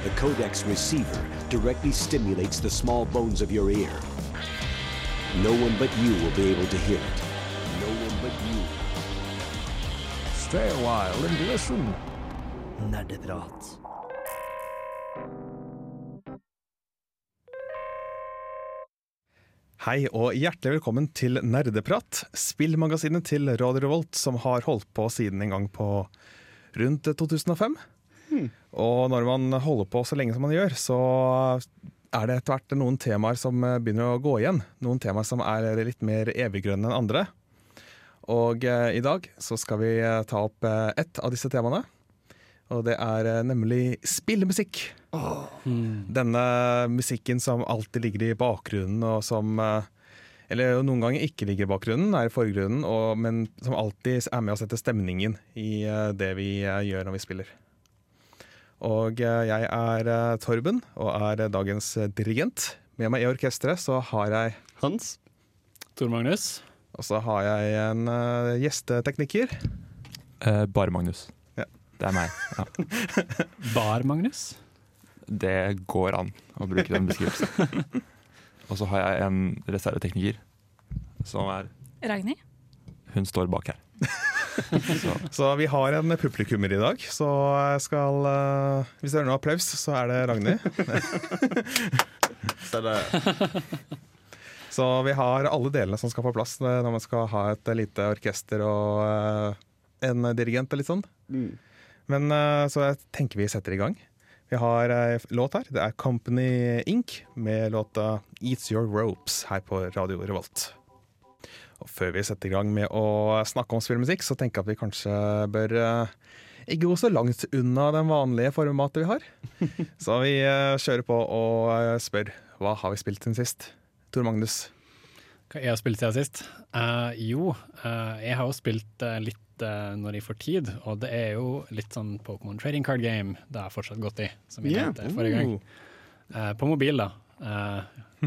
The codex receiver directly stimulates the small bones of your ear. No one but you will be able to hear it. No one but you. Stay a while and listen. Nerdeprat. Hei og hjertelig velkommen til Nerdeprat, spillmagasinet til Radio Revolt, som har holdt på siden en gang på rundt 2005. Og når man holder på så lenge som man gjør, så er det etter hvert noen temaer som begynner å gå igjen. Noen temaer som er litt mer eviggrønne enn andre. Og eh, i dag så skal vi eh, ta opp eh, ett av disse temaene. Og det er eh, nemlig spillemusikk. Denne musikken som alltid ligger i bakgrunnen, og som eh, Eller noen ganger ikke ligger i bakgrunnen, er i forgrunnen, og, men som alltid er med å sette stemningen i eh, det vi eh, gjør når vi spiller. Og eh, jeg er eh, Torben, og er eh, dagens dirigent. Med meg i orkesteret så har jeg Hans? Tor Magnus. Og så har jeg en uh, gjestetekniker. Eh, bare Magnus. Ja. Det er meg. Ja. Bar-Magnus. Det går an å bruke den beskrivelsen. Og så har jeg en reservetekniker som er Ragnhild? Hun står bak her. Så Så vi har en publikummer i dag, så skal uh, Hvis det er noe applaus, så er det Ragnhild. Så vi har alle delene som skal på plass når man skal ha et lite orkester og uh, en dirigent og litt sånn. Mm. Men uh, så jeg tenker vi setter i gang. Vi har ei låt her. Det er Company Inc. med låta Eats Your Ropes her på Radio Revolt. Og før vi setter i gang med å snakke om spillmusikk, så tenker jeg at vi kanskje bør eh, ikke gå så langt unna den vanlige formatet vi har. Så vi eh, kjører på og eh, spør hva har vi spilt siden sist? Tor Magnus. Hva jeg har spilt siden sist? Uh, jo, uh, jeg har jo spilt uh, litt når jeg får tid, og det er jo litt sånn Pokémon trading card game det har fortsatt gått i, som vi yeah. nevnte forrige gang. Eh, på mobil, da. Eh,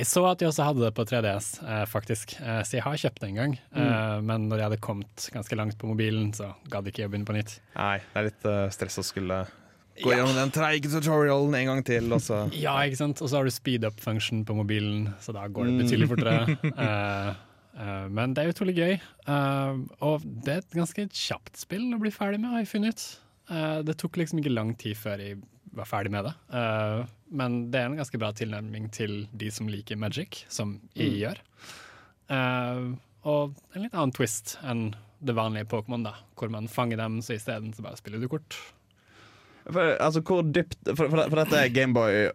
jeg så at de også hadde det på 3DS, eh, faktisk, eh, så jeg har kjøpt det en gang. Mm. men når jeg hadde kommet ganske langt på mobilen, så gadd ikke jeg å begynne på nytt. Nei, det er litt stress å skulle gå gjennom den treige tutorialen en gang til. Og så. Ja, ikke sant? Og så har du speed up-function på mobilen, så da går det betydelig fortere. uh, uh, men det er utrolig gøy. Uh, og det er et ganske kjapt spill å bli ferdig med, har jeg funnet ut. Det tok liksom ikke lang tid før jeg var ferdig med det. Men det er en ganske bra tilnærming til de som liker Magic, som jeg gjør. Uh, og en litt annen twist enn det vanlige Pokémon, da, hvor man fanger dem, så isteden så bare spiller du kort. for, Altså, hvor dypt For, for, for dette er Gameboy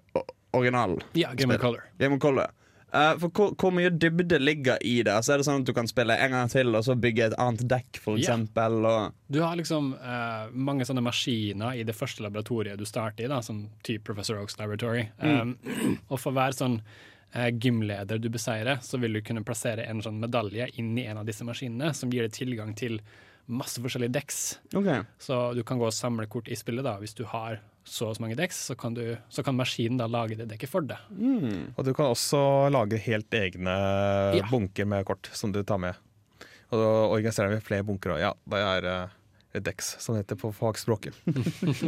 original. Ja, Game of Color. Game of Color. Eh, for hvor, hvor mye dybde ligger i det? Altså, er det sånn at du kan spille en gang til og så bygge et annet dekk, eksempel? Og, Du har liksom uh, mange sånne maskiner i det første laboratoriet du starter i, da, som type Professor Oaks Laboratory. Um, og for hver sånn uh, gymleder du beseirer, så vil du kunne plassere en sånn medalje inn i en av disse maskinene, som gir deg tilgang til masse forskjellige decks. Okay. Så du kan gå og samle kort i spillet. da. Hvis du har så og så mange decks, så kan, du, så kan maskinen da lage det dekket for deg. Og du kan også lage helt egne Ja. bunker med kort som du tar med. Og da organiserer vi flere bunker. òg. ja, det er uh, decks, som det heter på fagspråket.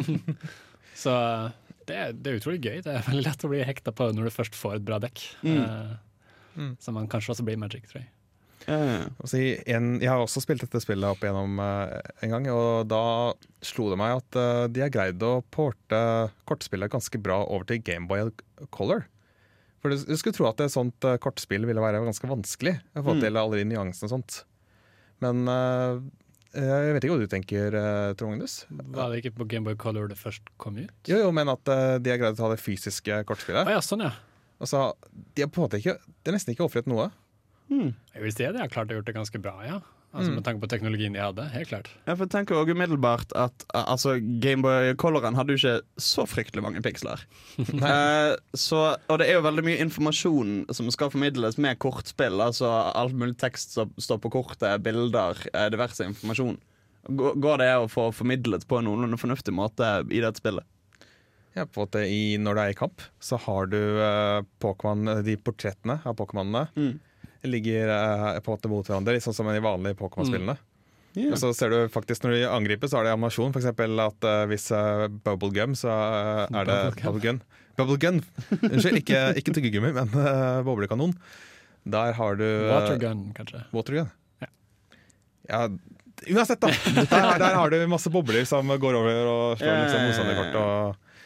Så det, er- det er utrolig gøy. Det er veldig lett å bli hekta på når du først får et bra dekk. Eh, Mm. Så man kanskje også blir Magic, tror jeg. Ja. ja, så i en, jeg har også spilt dette spillet opp igjennom uh, en gang, og da slo det meg at uh, de har greid å porte kortspillet ganske bra over til Gameboy Color. For du, du skulle tro at et sånt uh, kortspill ville være ganske vanskelig å få Mm. til alle de nyansene og sånt. Men eh, jeg vet ikke hva du tenker, uh, Trond Magnus? Var det ikke på Gameboy Color det først kom ut? Jo, jo, men at eh, de har greid å ta det fysiske kortspillet. kortspillet. ja, sånn ja. Altså, de har på en måte ikke, de har nesten ikke ofret noe. Jeg vil si at jeg har klart å gjort det ganske bra, ja. Altså Mm. Med tanke på teknologien de hadde, helt klart. Ja, for jeg tenker også umiddelbart at altså, Gameboy Coloren hadde jo ikke så fryktelig mange piksler. Eh, så, og det er jo veldig mye informasjon som skal formidles med kortspill. Altså Alt mulig tekst som står på kortet, bilder, eh, diverse informasjon. Går går det å få formidlet på en noenlunde fornuftig måte i dette spillet? Ja, på at i, Når du er i kamp, så har du eh, Pokemon, de portrettene av Pokémonene Mm. Ligger uh, på en måte mot hverandre, litt sånn som i vanlige Pokémon-spillene. Ja. Og så ser du faktisk Når de angriper, så er det animasjon. Eksempel at uh, hvis uh, bubblegum, så uh, er det bubblegun. Bubblegun! Unnskyld, ikke, ikke tyggegummi, men uh, boblekanon. Der har du eh, Watergun, kanskje. Watergun. Ja. Ja, uansett, da. Der, der har du masse bobler som går over og slår Ja, liksom motstanderkort. Og...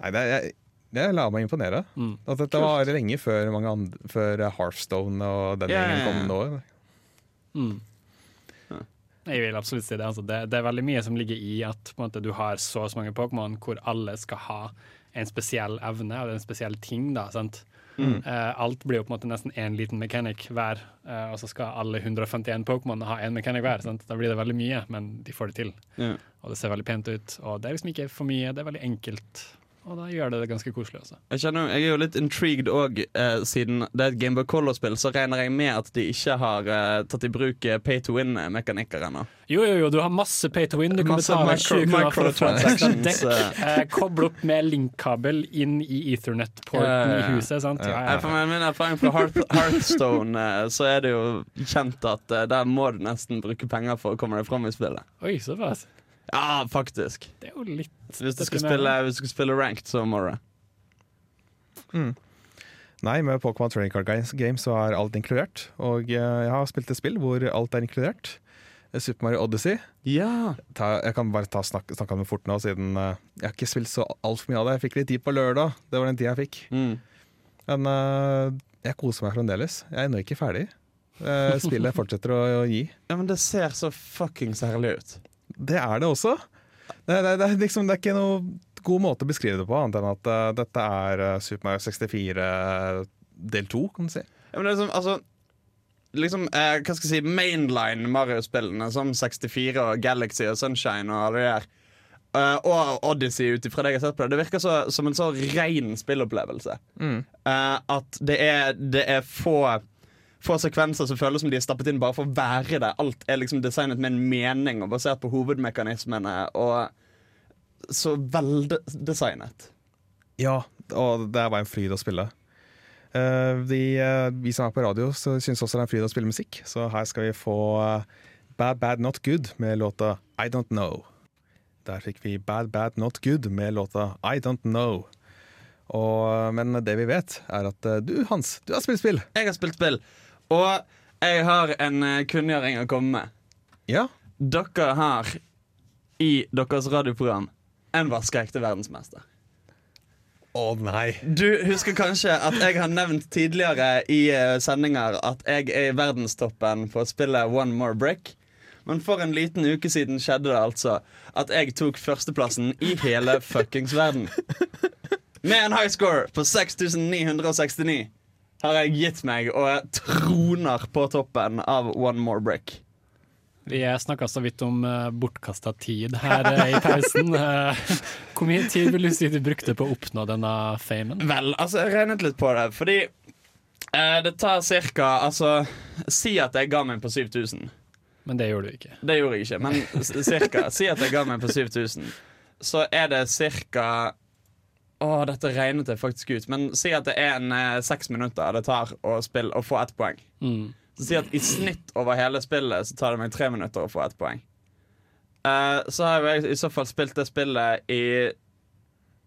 Nei, det, jeg, det la meg imponere. Mm. At dette var lenge før, mange andre, før Hearthstone og den yeah. gjengen kom nå. Mm. Jeg vil absolutt si det. Altså, det. Det er veldig mye som ligger i at på en måte, du har så og så mange Pokémon hvor alle skal ha en spesiell evne eller en spesiell ting. da, sant? Mm. Uh, alt blir jo på en måte nesten én liten mechanic hver, uh, og så skal alle 151 Pokémon ha én mechanic hver. Sant? Da blir det veldig mye, men de får det til. Yeah. Og det ser veldig pent ut. Og det er liksom ikke for mye, det er veldig enkelt. Og da gjør det det ganske koselig også. Jeg, kjenner, jeg er jo litt intrigued òg, eh, siden det er et Gameboy Color-spill. Så regner jeg med at de ikke har eh, tatt i bruk eh, pay to win-mekanikker ennå. Jo, jo, jo, du har masse pay to win. Du kan Masse betale 20 kroner for å få et ekstra dekk. Eh, koble opp med linkkabel inn i Ethernet-porten Ja, ja, ja. i huset. Sant? Ja, Eh, ja. For min erfaring fra Hearth Hearthstone, eh, så er det jo kjent at eh, der må du nesten bruke penger for å komme deg fram i spillet. Oi, såpass. Ja, faktisk. Det er jo litt Hvis du skal spille, hvis du skal spille ranked, så må du det. Nei, med Pokémon Training Card Games Game så er alt inkludert. Og eh, jeg har spilt et spill hvor alt er inkludert. Super Mario Odyssey. Ja. Ta, jeg kan bare ta snakke, snakke om det fort nå, siden eh, jeg har ikke spilt så altfor mye av det. Jeg fikk litt tid på lørdag. Det var den tida jeg fikk. Mm. Men eh, jeg koser meg fremdeles. Jeg er ennå ikke ferdig. Eh, spillet fortsetter å, å gi. ja, men det ser så fuckings herlig ut. Det er det også. Det, det, det, liksom, det er ikke noe god måte å beskrive det på, annet enn at uh, dette er uh, Super Mario 64 del 2, kan du si. Ja, men det er liksom, altså Liksom, eh, hva skal jeg si Mainline Mario-spillene Som 64 og Galaxy og Sunshine og alle de der uh, Og Odyssey ut ifra det jeg har sett på det Det virker så, som en så ren spillopplevelse Mm. Uh, At det er, det er få Få sekvenser som føles som de er stappet inn bare for å være det Alt er liksom designet med en mening Og basert på hovedmekanismene Og så veldesignet Ja, og det var en fryd å spille. Uh, de, uh, vi som er på radio, så syns også det er en fryd å spille musikk, så her skal vi få eh, Bad Bad Not Good med låta I Don't Know. Der fikk vi Bad Bad Not Good med låta I Don't Know. Og, men det vi vet, er at eh, du, Hans, du har spilt spill. Jeg har spilt spill Og jeg har en eh, kunngjøring å komme med Ja. Dere har i deres radioprogram en vaskeekte verdensmester. Å nei. Du husker kanskje at jeg har nevnt tidligere i eh, sendinger at jeg er i verdenstoppen på spillet One More Brick. Men for en liten uke siden skjedde det altså at jeg tok førsteplassen i hele fuckings verden. Med en high score på 6969 har jeg gitt meg og troner på toppen av One More Break. Vi snakka så vidt om uh, bortkasta tid her uh, i pausen. Uh, hvor mye tid vil du si du brukte på å oppnå denne famen? Vel, altså, jeg regnet litt på det, fordi eh, det tar cirka Altså, si at jeg ga meg på 7000. Men det gjorde du ikke. Det gjorde jeg ikke, men cirka. Si at jeg ga meg på 7000. Så er det cirka Å, dette regnet jeg faktisk ut. Men si at det er en eh, seks minutter det tar å, spille, å få ett poeng. Mm. Så si at i snitt over hele spillet så tar det meg tre minutter å få ett poeng. Eh, så har jeg i så fall spilt det spillet i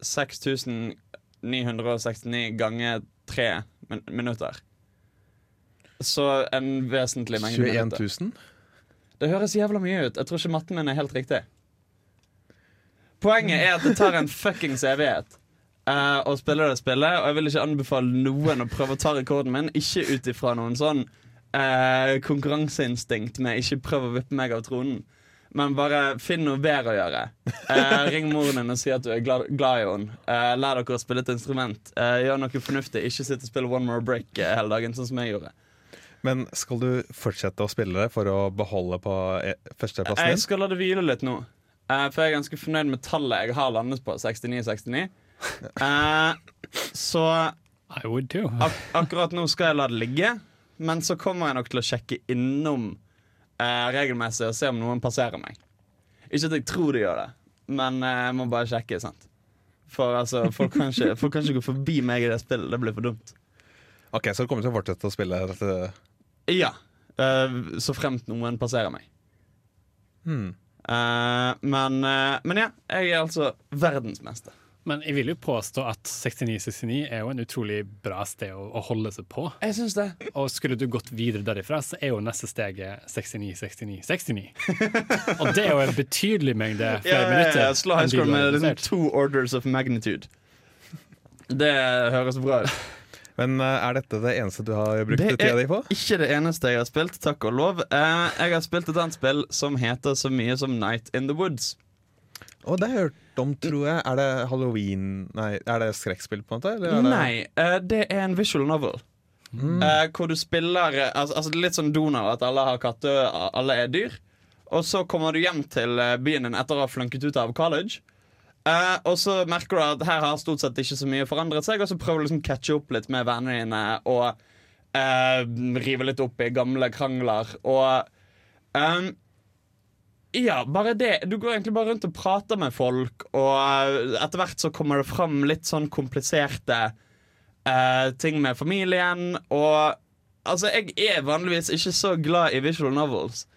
6969 ganger tre min minutter. Så en vesentlig mengde 21 minutter. 000? Det høres jævla mye ut. Jeg tror ikke matten min er helt riktig. Poenget er at det tar en fuckings evighet eh, og spiller det spillet, og jeg vil ikke anbefale noen å prøve å ta rekorden min, ikke ut ifra noen sånn uh, konkurranseinstinkt med ikke prøv å vippe meg av tronen. Men bare finn noe bedre å gjøre. Uh, ring moren din og si at du er glad, glad i henne. Uh, lær dere å spille et instrument. Gjør noe fornuftig. Ikke sitt og spille One More Break hele dagen, sånn som jeg gjorde. Men skal du fortsette å spille det for å beholde på førsteplassen førsteplassen Jeg skal la det hvile litt nå. For jeg er ganske fornøyd med tallet jeg har landet på. 69-69. Eh, så I would too. ak akkurat nå skal jeg la det ligge. Men så kommer jeg nok til å sjekke innom eh, regelmessig og se om noen passerer meg. Ikke at jeg tror de gjør det, men eh, jeg må bare sjekke. sant? For altså, folk kan, ikke, folk kan ikke gå forbi meg i det spillet. Det blir for dumt. Ok, Så du kommer til å fortsette å spille dette Ja. eh, så fremt noen passerer meg. Hmm. Eh, men, eh, men ja, jeg er altså verdensmester. Men jeg vil jo påstå at 6969 er jo en utrolig bra sted å, å holde seg på. Jeg synes det. Og skulle du gått videre derifra, så er jo neste steget 69, 69, 69. Og det er jo en betydelig mengde flere Ja, ja, minutter. ja, slå high score med liksom two orders of magnitude. Det høres bra ut. Men eh, er dette det eneste du har brukt tida di på? Det er ikke det eneste jeg har spilt, takk og lov. Eh, jeg har spilt et annet spill som heter så mye som Night in the Woods. Og det har jeg om, tror jeg. Er det halloween Nei, er det skrekkspill, på en måte? Eller det... Nei, eh, det er en visual novel. Eh, hvor du spiller eh, altså, altså litt sånn Donald, at alle har katter, alle er dyr. Og så kommer du hjem til byen din etter å ha flunket ut av college. Og så merker du at her har stort sett ikke så mye forandret seg, og så prøver du liksom catche opp litt med vennene dine og uh, rive litt opp i gamle krangler. Og ehm, ja, bare det. Du går egentlig bare rundt og prater med folk, og eh, etter hvert så kommer det fram litt sånn kompliserte uh, ting med familien. Og altså, jeg er vanligvis ikke så glad i visual novels.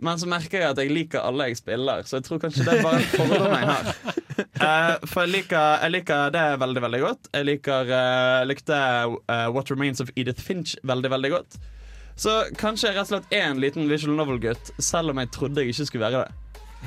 Men så merker jeg at jeg liker alle jeg spiller, så jeg tror kanskje det er bare en fordom jeg har. Uh, for jeg liker, jeg liker det veldig veldig godt. Jeg liker, uh, likte What Remains of Edith Finch veldig veldig godt. Så kanskje jeg rett og slett er en liten visual novel-gutt, selv om jeg trodde jeg ikke skulle være det.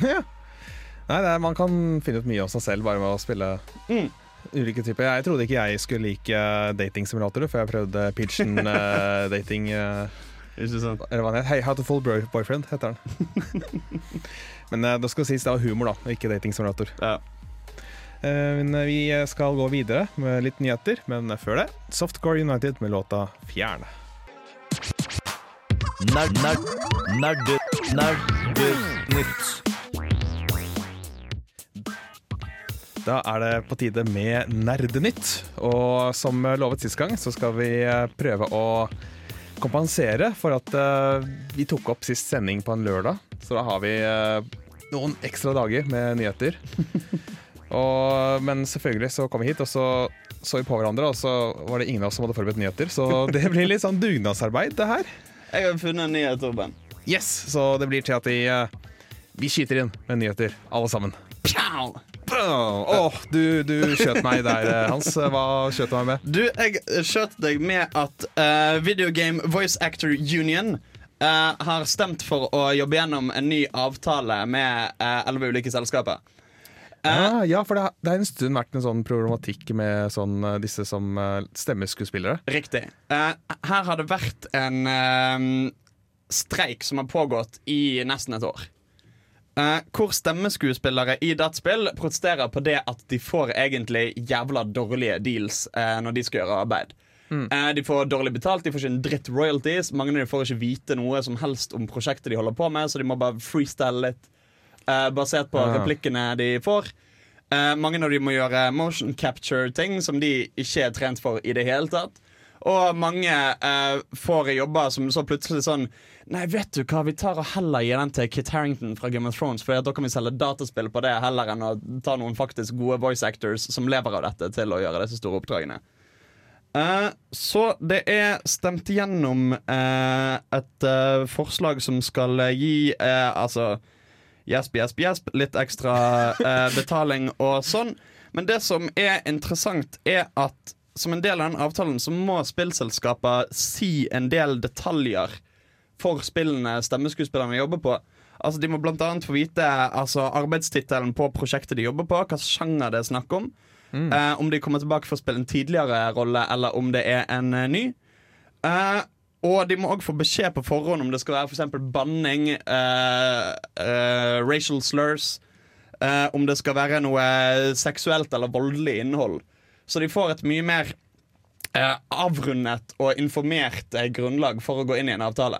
Nei, det er, Man kan finne ut mye om seg selv bare med å spille Mm. ulike typer. Jeg trodde ikke jeg skulle like datingsimulatorer før jeg prøvde Pigeon uh, dating. Uh, Ikke sant? eller hva den het. Hey, How to Full Boyfriend heter den. Men uh, det skal sies det var humor, da, ikke datingsimulator. Ja. Eh, men eh, vi skal gå videre med litt nyheter, men før det Softcore United med låta 'Fjern'. Nerd, nerd, nerdu, nerdenytt. Da er det på tide med Nerdenytt. Og som lovet sist gang, så skal vi eh, prøve å kompensere for at eh, vi tok opp sist sending på en lørdag. Så da har vi eh, noen ekstra dager med nyheter. og, men selvfølgelig så kom vi hit, og så så vi på hverandre, og så var det ingen av oss som hadde forberedt nyheter. Så det blir litt sånn dugnadsarbeid, det her. Jeg har funnet en nyhet, Torben. Yes, Så det blir til at vi, uh, vi skyter inn med nyheter, alle sammen. Pow! Oh, du, du skjøt meg der, eh, Hans. Hva skjøt du meg med? Du, jeg skjøt deg med at uh, Videogame Voice Actor Union uh, har stemt for å jobbe gjennom en ny avtale med elleve ulike selskaper. Ja, ja, for det det har en stund vært en sånn problematikk med sånn, eh, disse som eh, stemmeskuespillere. Riktig. Eh, her har det vært en streik som har pågått i nesten et år. Uh, hvor stemmeskuespillere i dataspill protesterer på det at de får egentlig jævla dårlige deals uh, når de skal gjøre arbeid. Eh, de får dårlig betalt, de får ikke en dritt royalties. Mange av dem får ikke vite noe som helst om prosjektet de holder på med, så de må bare freestyle litt eh, basert på Ah. replikkene de får. Uh, mange av de må gjøre motion capture-ting som de ikke er trent for i det hele tatt. Og mange uh, får jobber som så plutselig sånn Nei, vet du hva, vi tar og heller gir den til Kit Harrington fra Game of Thrones, for da kan vi selge dataspill på det heller enn å ta noen faktisk gode voice actors som lever av dette, til å gjøre disse store oppdragene. Uh, så det er stemt gjennom uh, et forslag som skal gi Altså gjesp, gjesp, gjesp, litt ekstra eh, betaling og sånn. Men det som er interessant, er at som en del av den avtalen så må spillselskaper si en del detaljer for spillene stemmeskuespillerne jobber på. Altså De må annet få vite altså, arbeidstittelen på prosjektet de jobber på, hva sjanger det er snakk om. Eh, om de kommer tilbake for å spille en tidligere rolle, eller om det er en uh, ny. Eh, og de må òg få beskjed på forhånd om det skal være eksempel banning, eh, eh, racial slurs, eh, om det skal være noe seksuelt eller voldelig innhold. Så de får et mye mer eh, avrundet og informert eh, grunnlag for å gå inn i en avtale.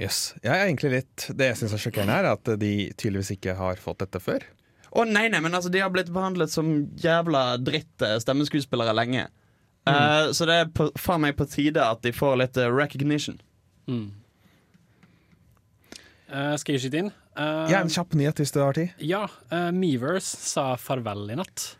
Yes. Jeg er egentlig litt, Det jeg syns er sjokkerende, er at de tydeligvis ikke har fått dette før. Å nei, nei, men altså, de har blitt behandlet som jævla dritt eh, stemmeskuespillere lenge. Eh, så det er på, faen meg på tide at de får litt eh, recognition. Uh, skal jeg skyte inn? Uh, Ja, En kjapp nyhet hvis du har tid. Ja, uh, Meverse sa farvel i natt.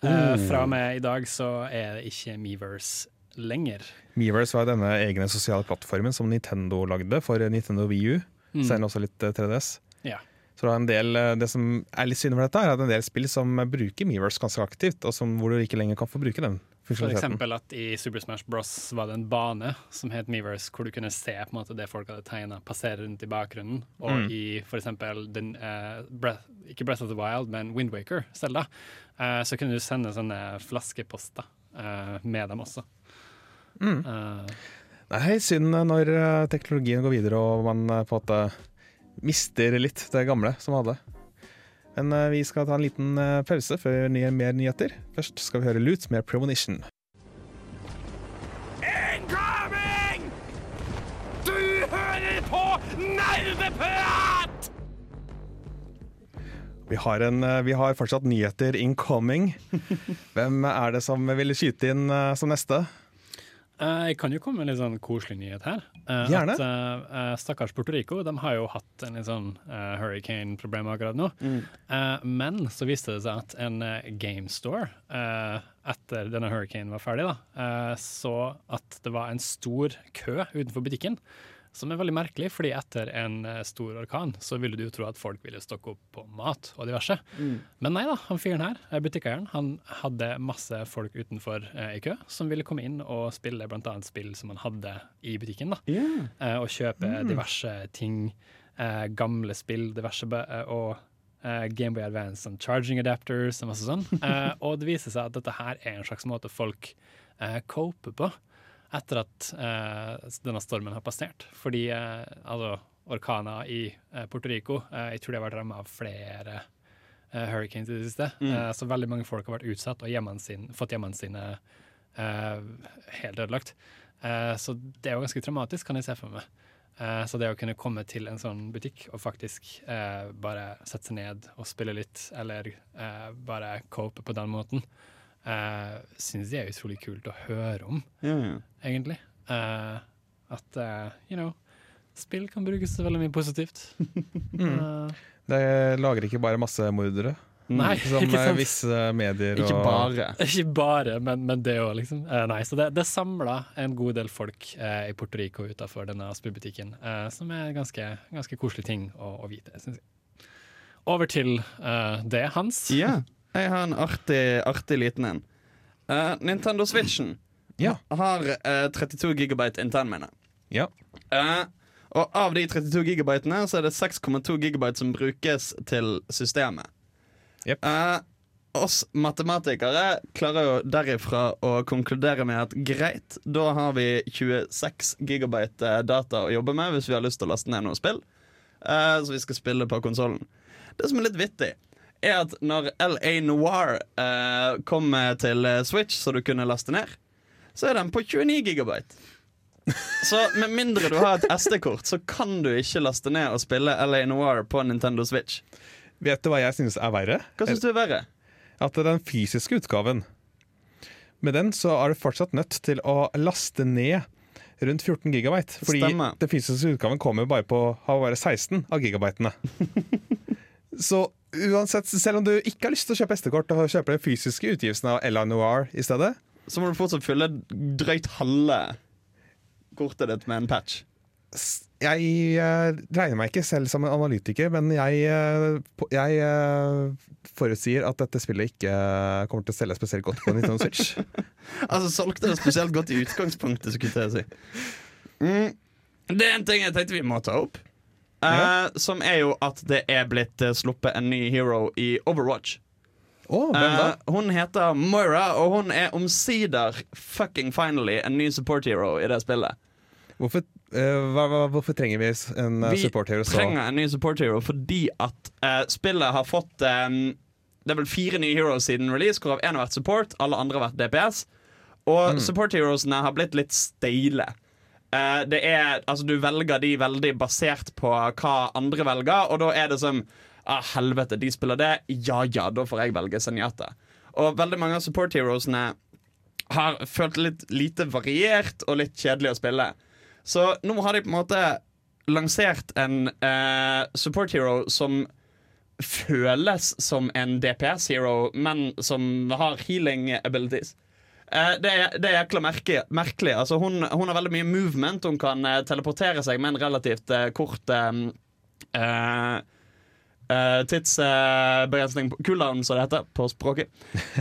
Mm. fra og med i dag så er det ikke Meverse lenger. Miiverse var denne egne sosiale plattformen som Nintendo lagde for Nintendo Wii U. Senere også litt eh, 3DS. Ja. Så det, er en del, det som er litt synd over dette, er at en del spill som bruker Miiverse ganske aktivt, og som, hvor du ikke lenger kan få bruke den For eksempel at i Super Smash Bros. var det en bane som het Miiverse, hvor du kunne se på en måte det folk hadde tegna, passere rundt i bakgrunnen. Og Mm. i eksempel den, uh, Breath, ikke Breath of the Wild, men Windwaker, Zelda, uh, så kunne du sende sånne flaskeposter uh, med dem også. Mm. Eh, helt synd når eh, teknologien går videre og man eh, på en måte mister litt det gamle som hadde. Men eh, vi skal ta en liten eh, pause før vi nye, mer nyheter. Først skal vi høre Lutz med Premonition. Incoming! Du hører på Nerdeprat! Vi har, en, eh, vi har fortsatt nyheter incoming. Hvem er det som vil skyte inn som neste? Eh, Jeg kan jo komme med en litt sånn koselig nyhet her. Eh, Gjerne. At, eh, stakkars Puerto Rico de har jo hatt en litt sånn uh, hurricane-problem akkurat nå. Eh, men så viste det seg at en uh, Game Store, etter denne hurricanen var ferdig, da, så at det var en stor kø utenfor butikken. Som er veldig merkelig, fordi etter en eh, stor orkan så ville du tro at folk ville stokke opp på mat og diverse. Men nei da, han fyren her, eh, butikkeieren, han hadde masse folk utenfor eh, i kø som ville komme inn og spille annet spill som han hadde i butikken. da. Eh, og kjøpe diverse ting, eh, gamle spill, diverse eh, og eh, Gameboy Advance og charging adapters og masse sånn. Eh, og det viser seg at dette her er en slags måte folk eh, coper på etter at eh, denne stormen har passert. Fordi eh, altså, orkaner i eh, Puerto Rico Jeg tror de har vært rammet av flere eh, hurricanes i det siste. Eh, så veldig mange folk har vært utsatt og hjemmen sin, fått hjemmene sine eh, helt ødelagt. Eh, så det er jo ganske traumatisk, kan jeg se for meg. Så det å kunne komme til en sånn butikk og faktisk eh, bare sette seg ned og spille litt, eller eh, bare cope på den måten, uh, syns jeg er utrolig kult å høre om, Ja, ja. egentlig. Uh, at uh, you know, spill kan brukes veldig mye positivt. Eh, Det lager ikke bare massemordere, nei, som ikke sant? visse medier Ikke og bare. Ikke bare, men, men det òg, liksom. Nei, så det, det samla en god del folk eh, i Puerto Rico utafor denne spillbutikken, eh, som er en ganske, ganske koselig ting å, å vite, syns jeg. Over til eh, det, Hans. Ja, jeg har en artig, artig liten en. Uh, Nintendo Switchen Ja. har uh, 32 gigabyte internminne. Ja. Uh, og av de 32 gigabytene så er det 6,2 gigabyte som brukes til systemet. Yep. Eh, oss matematikere klarer jo derifra å konkludere med at greit, da har vi 26 gigabyte eh, data å jobbe med hvis vi har lyst til å laste ned noe spill. eh, så vi skal spille på konsollen. Det som er litt vittig, er at når LA Noir eh, kom til eh, Switch, så du kunne laste ned, så er den på 29 gigabyte. Så med mindre du har et SD-kort, så kan du ikke laste ned og spille LA Noir på Nintendo Switch. Vet du hva jeg synes er verre? Hva synes du er verre? At det er den fysiske utgaven Med den så er du fortsatt nødt til å laste ned rundt 14 gigabyte. Fordi Stemmer. den fysiske utgaven kommer bare på har bare 16 av gigabytene. så uansett, selv om du ikke har lyst til å kjøpe SD-kort og kjøper den fysiske utgivelsen av Ella Noir i stedet, Så må du fortsatt fylle drøyt halve kortet ditt med en patch. Jeg, jeg eh, regner meg ikke selv som en analytiker, men jeg, eh, jeg eh, forutsier at dette spillet ikke kommer til å selge spesielt godt på Nintendo Switch. Altså, solgte det spesielt godt i utgangspunktet, skulle jeg si. Mm. Det er en ting jeg tenkte vi må ta opp. Eh, som er jo at det er blitt eh, sluppet en ny hero i Overwatch. Oh, hvem da? Eh, hun heter Moira, og hun er omsider fucking finally en ny support hero i det spillet. Hvorfor, eh, hva, hva, hvorfor trenger vi en uh, Vi support hero så Vi trenger en ny support hero fordi at eh, spillet har fått eh, Det er vel fire nye heroes siden release, hvorav én har vært support, alle andre har vært DPS. Og Mm. support heroesene har blitt litt steile. Eh, det er, altså Du velger de veldig basert på hva andre velger, og da er det som ah, Helvete, de spiller det. Ja ja, da får jeg velge Senjata. Og veldig mange av support heroesene har følt litt lite variert og litt kjedelig å spille. Så nå har de på en måte lansert en uh, support hero som føles som en DPS-hero, men som har healing abilities. Eh, det, er, det er jækla merke, merkelig. Altså, hun, hun har veldig mye movement. Hun kan eh, teleportere seg med en relativt eh, kort uh, Uh, Tidsbegrensning uh, cooldown, som det heter på språket.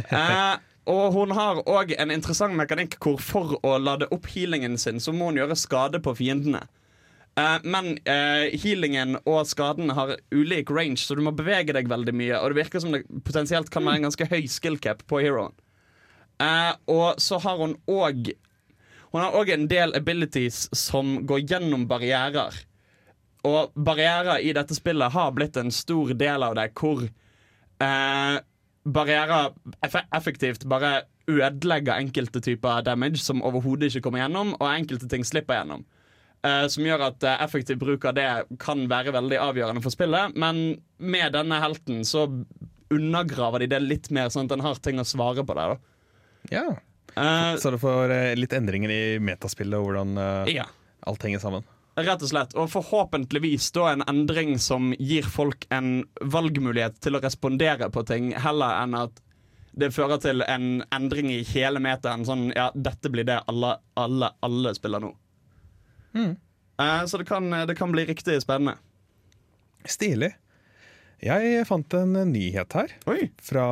Uh, og hun har òg en interessant mekanikk hvor for å lade opp healingen sin, så må hun gjøre skade på fiendene. Uh, men healingen og skaden har ulik range, så du må bevege deg veldig mye. Og det virker som det potensielt kan være en ganske høy skill cap på heroen. Eh, og så har hun òg Hun har òg en del abilities som går gjennom barrierer. Og barrierer i dette spillet har blitt en stor del av det, hvor uh, barrierer eff effektivt bare ødelegger enkelte typer damage som overhodet ikke kommer gjennom, og enkelte ting slipper gjennom. Uh, som gjør at effektiv bruk av det kan være veldig avgjørende for spillet. Men med denne helten så undergraver de det litt mer, sånn at den har ting å svare på der. da Ja. Uh, Så du får eh, litt endringer i metaspillet og hvordan eh, ja. alt henger sammen. Rett og slett. Og forhåpentligvis da en endring som gir folk en valgmulighet til å respondere på ting, heller enn at det fører til en endring i hele metaen. Sånn ja, dette blir det alle, alle, alle spiller nå. Eh, så det kan, det kan bli riktig spennende. Stilig. Jeg fant en nyhet her Oi. fra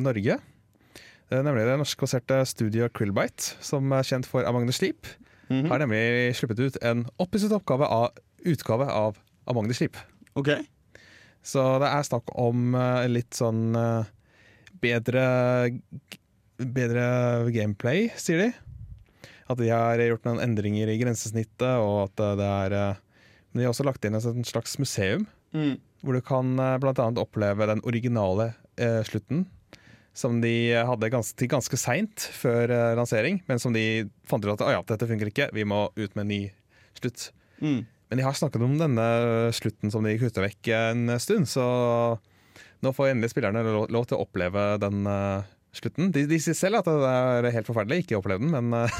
Norge. Er nemlig det norskbaserte studio Krillbite, som er kjent for Among the Sleep, -hmm. har nemlig sluppet ut en opphisset utgave av Among the Sleep. Okay. Så det er snakk om eh, litt sånn eh, bedre Bedre gameplay, sier de. At de har gjort noen endringer i grensesnittet, og at det er eh, Men de har også lagt inn et slags museum, Mm. hvor du kan bl.a. oppleve den originale eh, slutten. Som de hadde ganske, til ganske seint før eh, lansering, men som de fant ut at «Å ja, dette funker ikke, vi må ut med en ny slutt. Mm. Men de har snakket om denne slutten som de kutta vekk en stund, så nå får endelig spillerne lov, lov til å oppleve den uh, slutten. De, de sier selv at det er helt forferdelig, ikke oppleve den, men uh,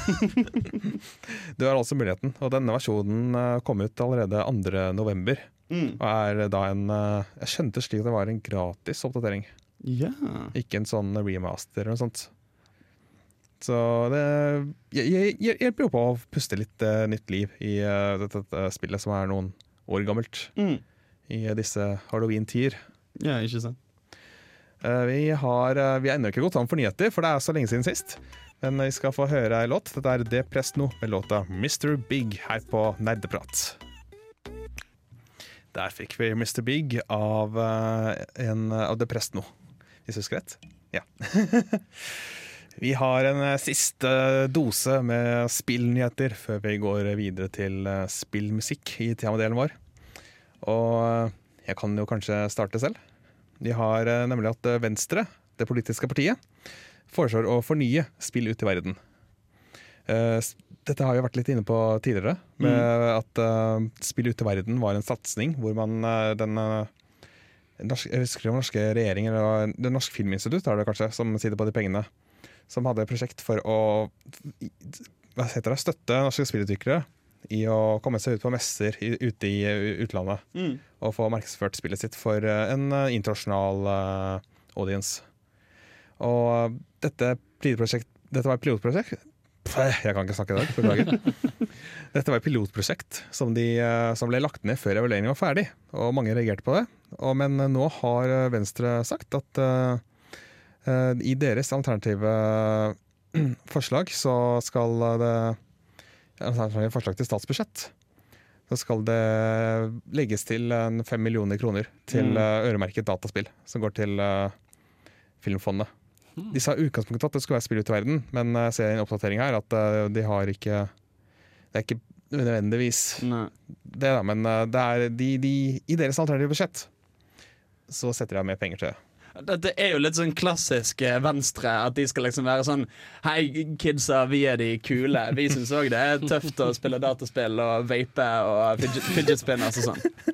du har altså muligheten. Og denne versjonen uh, kom ut allerede 2.11. Mm. Og er da en Jeg skjønte slik at det var en gratis oppdatering, Ja. ikke en sånn remaster eller noe sånt. Så det hjelper jo på å puste litt uh, nytt liv i uh, dette, dette spillet som er noen år gammelt. Mm. I disse halloween-tider. ja, ikke sant. Vi har uh, Vi har ennå ikke gått an for nyheter, for det er så lenge siden sist. Men vi skal få høre ei låt. Dette er De Presno med låta Mr. Big her på Nerdeprat. Der fikk vi Mr. Big av, en, av De Presno, hvis jeg husker rett. Ja. vi har en eh, siste dose med spillnyheter før vi går videre til eh, spillmusikk i temadelen vår. Og eh, jeg kan jo kanskje starte selv. De har nemlig at Venstre, det politiske partiet, foreslår å fornye spill ut i verden. Dette har vi vært litt inne på tidligere, med at eh, spill ut i verden var en satsing hvor man den norsk, Jeg husker var norske regjeringen, eller det norske Filminstitutt er det kanskje, som sitter på de pengene. Som hadde et prosjekt for å hva heter det, støtte norske spillutviklere i å komme seg ut på messer i, ute i eh, utlandet Mm. og få markedsført spillet sitt for eh, en eh, internasjonal audience. Og dette, dette var et pilotprosjekt Jeg kan ikke snakke i dag, beklager. Dette var et pilotprosjekt som, de, eh, som ble lagt ned før evalueringen var ferdig. Og mange reagerte på det. Og, men eh, nå har eh, Venstre sagt at uh, uh, i deres alternative forslag så skal det alternative forslag til statsbudsjett så skal det legges til en fem millioner kroner til Mm. øremerket dataspill, som går til uh, Filmfondet. De sa i utgangspunktet at det skulle være spill ut i verden, men jeg ser i en oppdatering her at eh, de har ikke Det er ikke nødvendigvis Nei. det, da, men eh, det er de, de, i deres alternative budsjett så setter de av mer penger til det. Dette er jo litt sånn klassisk eh, Venstre. At de skal liksom være sånn Hei, kidsa, vi er de kule. Vi syns òg det er tøft å spille dataspill og vape og fidget, fidget spinners og sånn.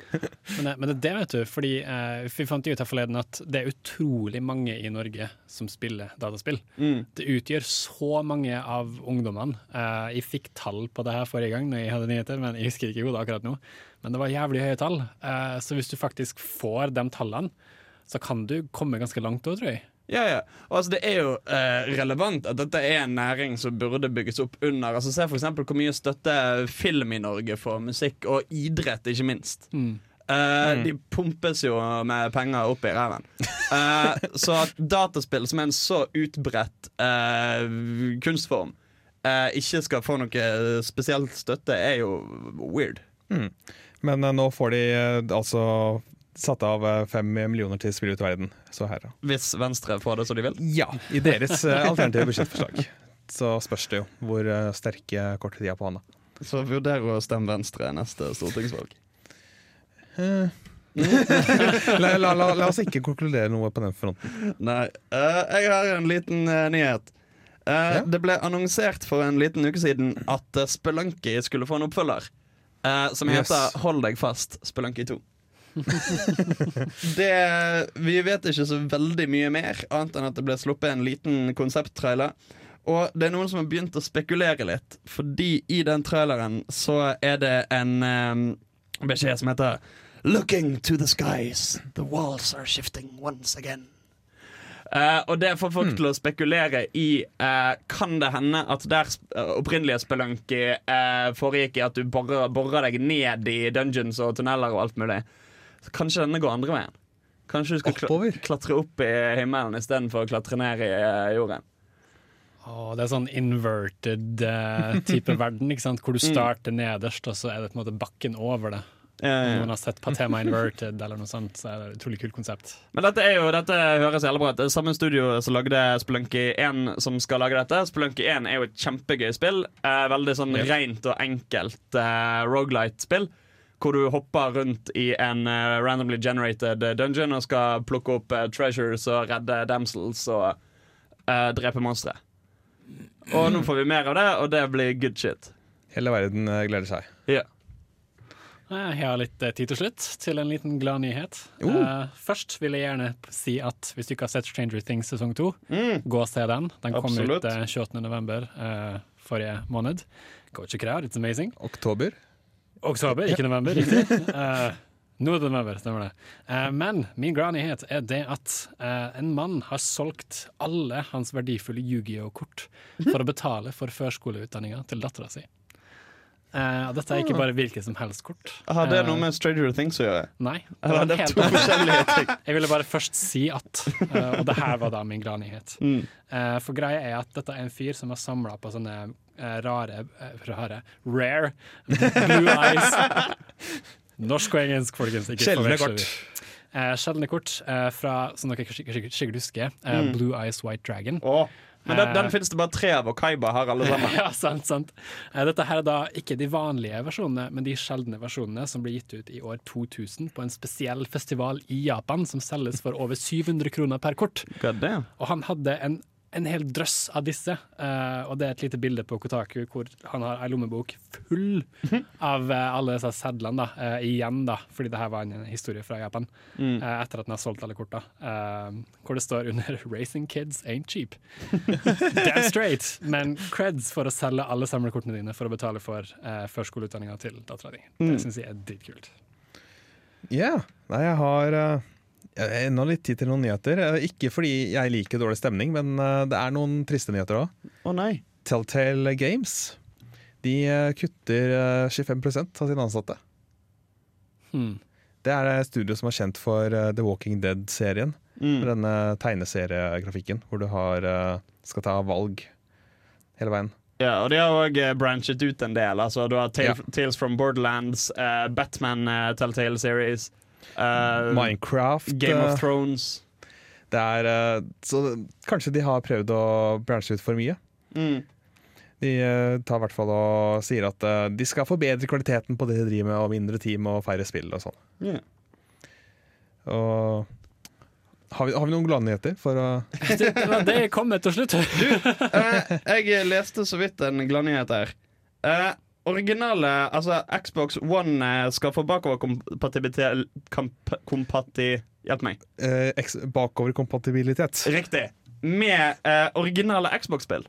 Men det, men det vet du. Fordi eh, Vi fant ut her forleden at det er utrolig mange i Norge som spiller dataspill. Mm. Det utgjør så mange av ungdommene. Eh, jeg fikk tall på det her forrige gang, når jeg hadde nyheter, men jeg husker ikke hodet akkurat nå. Men det var jævlig høye tall. Eh, så hvis du faktisk får de tallene, så kan du komme ganske langt òg, tror jeg. Ja, ja. Og altså, det er jo eh, relevant at dette er en næring som burde bygges opp under. Altså, Se eksempel hvor mye støtte film i Norge får, musikk og idrett, ikke minst. Eh, De pumpes jo med penger opp i ræven. Eh, så at dataspill, som er en så utbredt eh, kunstform, eh, ikke skal få noe spesielt støtte, er jo weird. Men eh, nå får de eh, altså satt av eh, fem millioner til Spill ut verden. Så her, da. Hvis Venstre får det som de vil. Ja, i deres eh, alternative budsjettforslag. Så spørs det jo hvor eh, sterke kort de har på hånda. Så vurder å stemme Venstre neste stortingsvalg. La, la, la, la oss ikke konkludere noe på den fronten. Nei. Uh, jeg har en liten uh, nyhet. Uh, Ja. Det ble annonsert for en liten uke siden at uh, Spelunky skulle få en oppfølger. eh, som Yes. heter Hold deg fast, Spelunky 2. det, vi vet ikke så veldig mye mer, annet enn at det ble sluppet en liten konsepttrailer. Og det er noen som har begynt å spekulere litt, fordi i den traileren så er det en um, beskjed som heter Looking to the skies, the walls are shifting once again. Uh, og det får folk til å spekulere i uh, Kan det hende at der eh, opprinnelige Spelunky uh, foregikk i at du borer, borer deg ned i dungeons og tunneler og alt mulig. Så kanskje denne går andre veien. Kanskje du skal kla Oppover. klatre opp i himmelen istedenfor å klatre ned i eh, jorden. Åh, det er sånn inverted uh, type verden, ikke sant? hvor du starter nederst, og så er det på en måte bakken over det. Om noen har sett Patema Inverted eller noe sånt, så er det et utrolig kult konsept. Men dette, er jo, dette høres jævlig bra ut. Det er samme studio som lagde Spelunky 1 som skal lage dette. Spelunky 1 er jo et kjempegøy spill. Eh, veldig sånn rent og enkelt eh, rogelight-spill. Hvor du hopper rundt i en eh, randomly generated eh, dungeon og skal plukke opp eh, treasures og redde damsels og eh, drepe monstre. Og nå får vi mer av det, og det blir good shit. Hele verden gleder seg. Ja. Eh, Jeg har litt tid til slutt til en liten glad nyhet. Eh, først vil jeg gjerne si at hvis du ikke har sett Stranger Things sesong to, gå og se den. Den kom Absolutt. ut uh, 28. november eh, forrige måned. Go check it out, it's amazing. Oktober. Oktober, ikke november, riktig. Uh, det november, stemmer det. Uh, men min glade nyhet er det at uh, en mann har solgt alle hans verdifulle Yu-Gi-Oh-kort for å betale for førskoleutdanninga til dattera si. Uh, dette er ikke bare hvilket som helst kort. Har det er noe med Stranger Things å gjøre? Nei. Det var det helt to forskjellige ting? Jeg ville bare først si at, eh, og det her var da min gladnyhet. Mm. For greia er at dette er en fyr som har samla på sånne eh, rare, eh, rare Rare Blue Eyes. Norsk og engelsk, folkens. Sjeldne kort. Eh, sjeldne kort eh, fra, som dere sikkert, sikkert, husker, eh, Mm. Blue Eyes White Dragon. Oh. Men den, den Eh, finnes det bare tre av, og Kaiba har alle sammen. ja, sant, sant. Eh, Dette her er da ikke de vanlige versjonene, men de sjeldne versjonene som ble gitt ut i år 2000 på en spesiell festival i Japan som selges for over 700 kroner per kort. God damn. Og han hadde en, en hel drøss av disse, Uh, og det er et lite bilde på Kotaku hvor han har ei lommebok full av uh, alle disse sedlene, da, uh, igjen, da, fordi det her var en historie fra Japan, Mm. eh, etter at han har solgt alle korta, eh, hvor det står under 'Racing kids ain't cheap'. Damn straight, men creds for å selge alle samlekortene dine for å betale for uh, førskoleutdanninga til dattera di. Mm. Det syns jeg er dritkult. Ja. Nei, jeg har ennå litt tid til noen nyheter. Eh, Ikke fordi jeg liker dårlig stemning, men eh, det er noen triste nyheter òg. Å nei. Telltale Games de eh, kutter eh, 25% av sine ansatte. Hmm. Det er et studio som er kjent for The Walking Dead-serien. Mm. denne tegneseriegrafikken hvor du har, skal ta valg hele veien. Ja, og de har òg branchet ut en del. Altså, du har Tales, Ja. Tales from Borderlands, uh, Batman uh, Telltale Series, eh, Minecraft Game eh, of Thrones. det er, eh, Så kanskje de har prøvd å branche ut for mye. Mm. De eh, tar i hvert fall og sier at eh, de skal forbedre kvaliteten på det de driver med, og mindre team og færre spill og sånn. Yeah. Og har vi, har vi noen gladnyheter for å Det det jeg til slutt. Eh, jeg leste så vidt en gladnyhet her. Eh, originale Altså, Xbox One eh, skal få bakoverkompatibilitet Kompati... Hjelp meg. eh, bakoverkompatibilitet? Riktig. Med eh, originale Xbox-spill.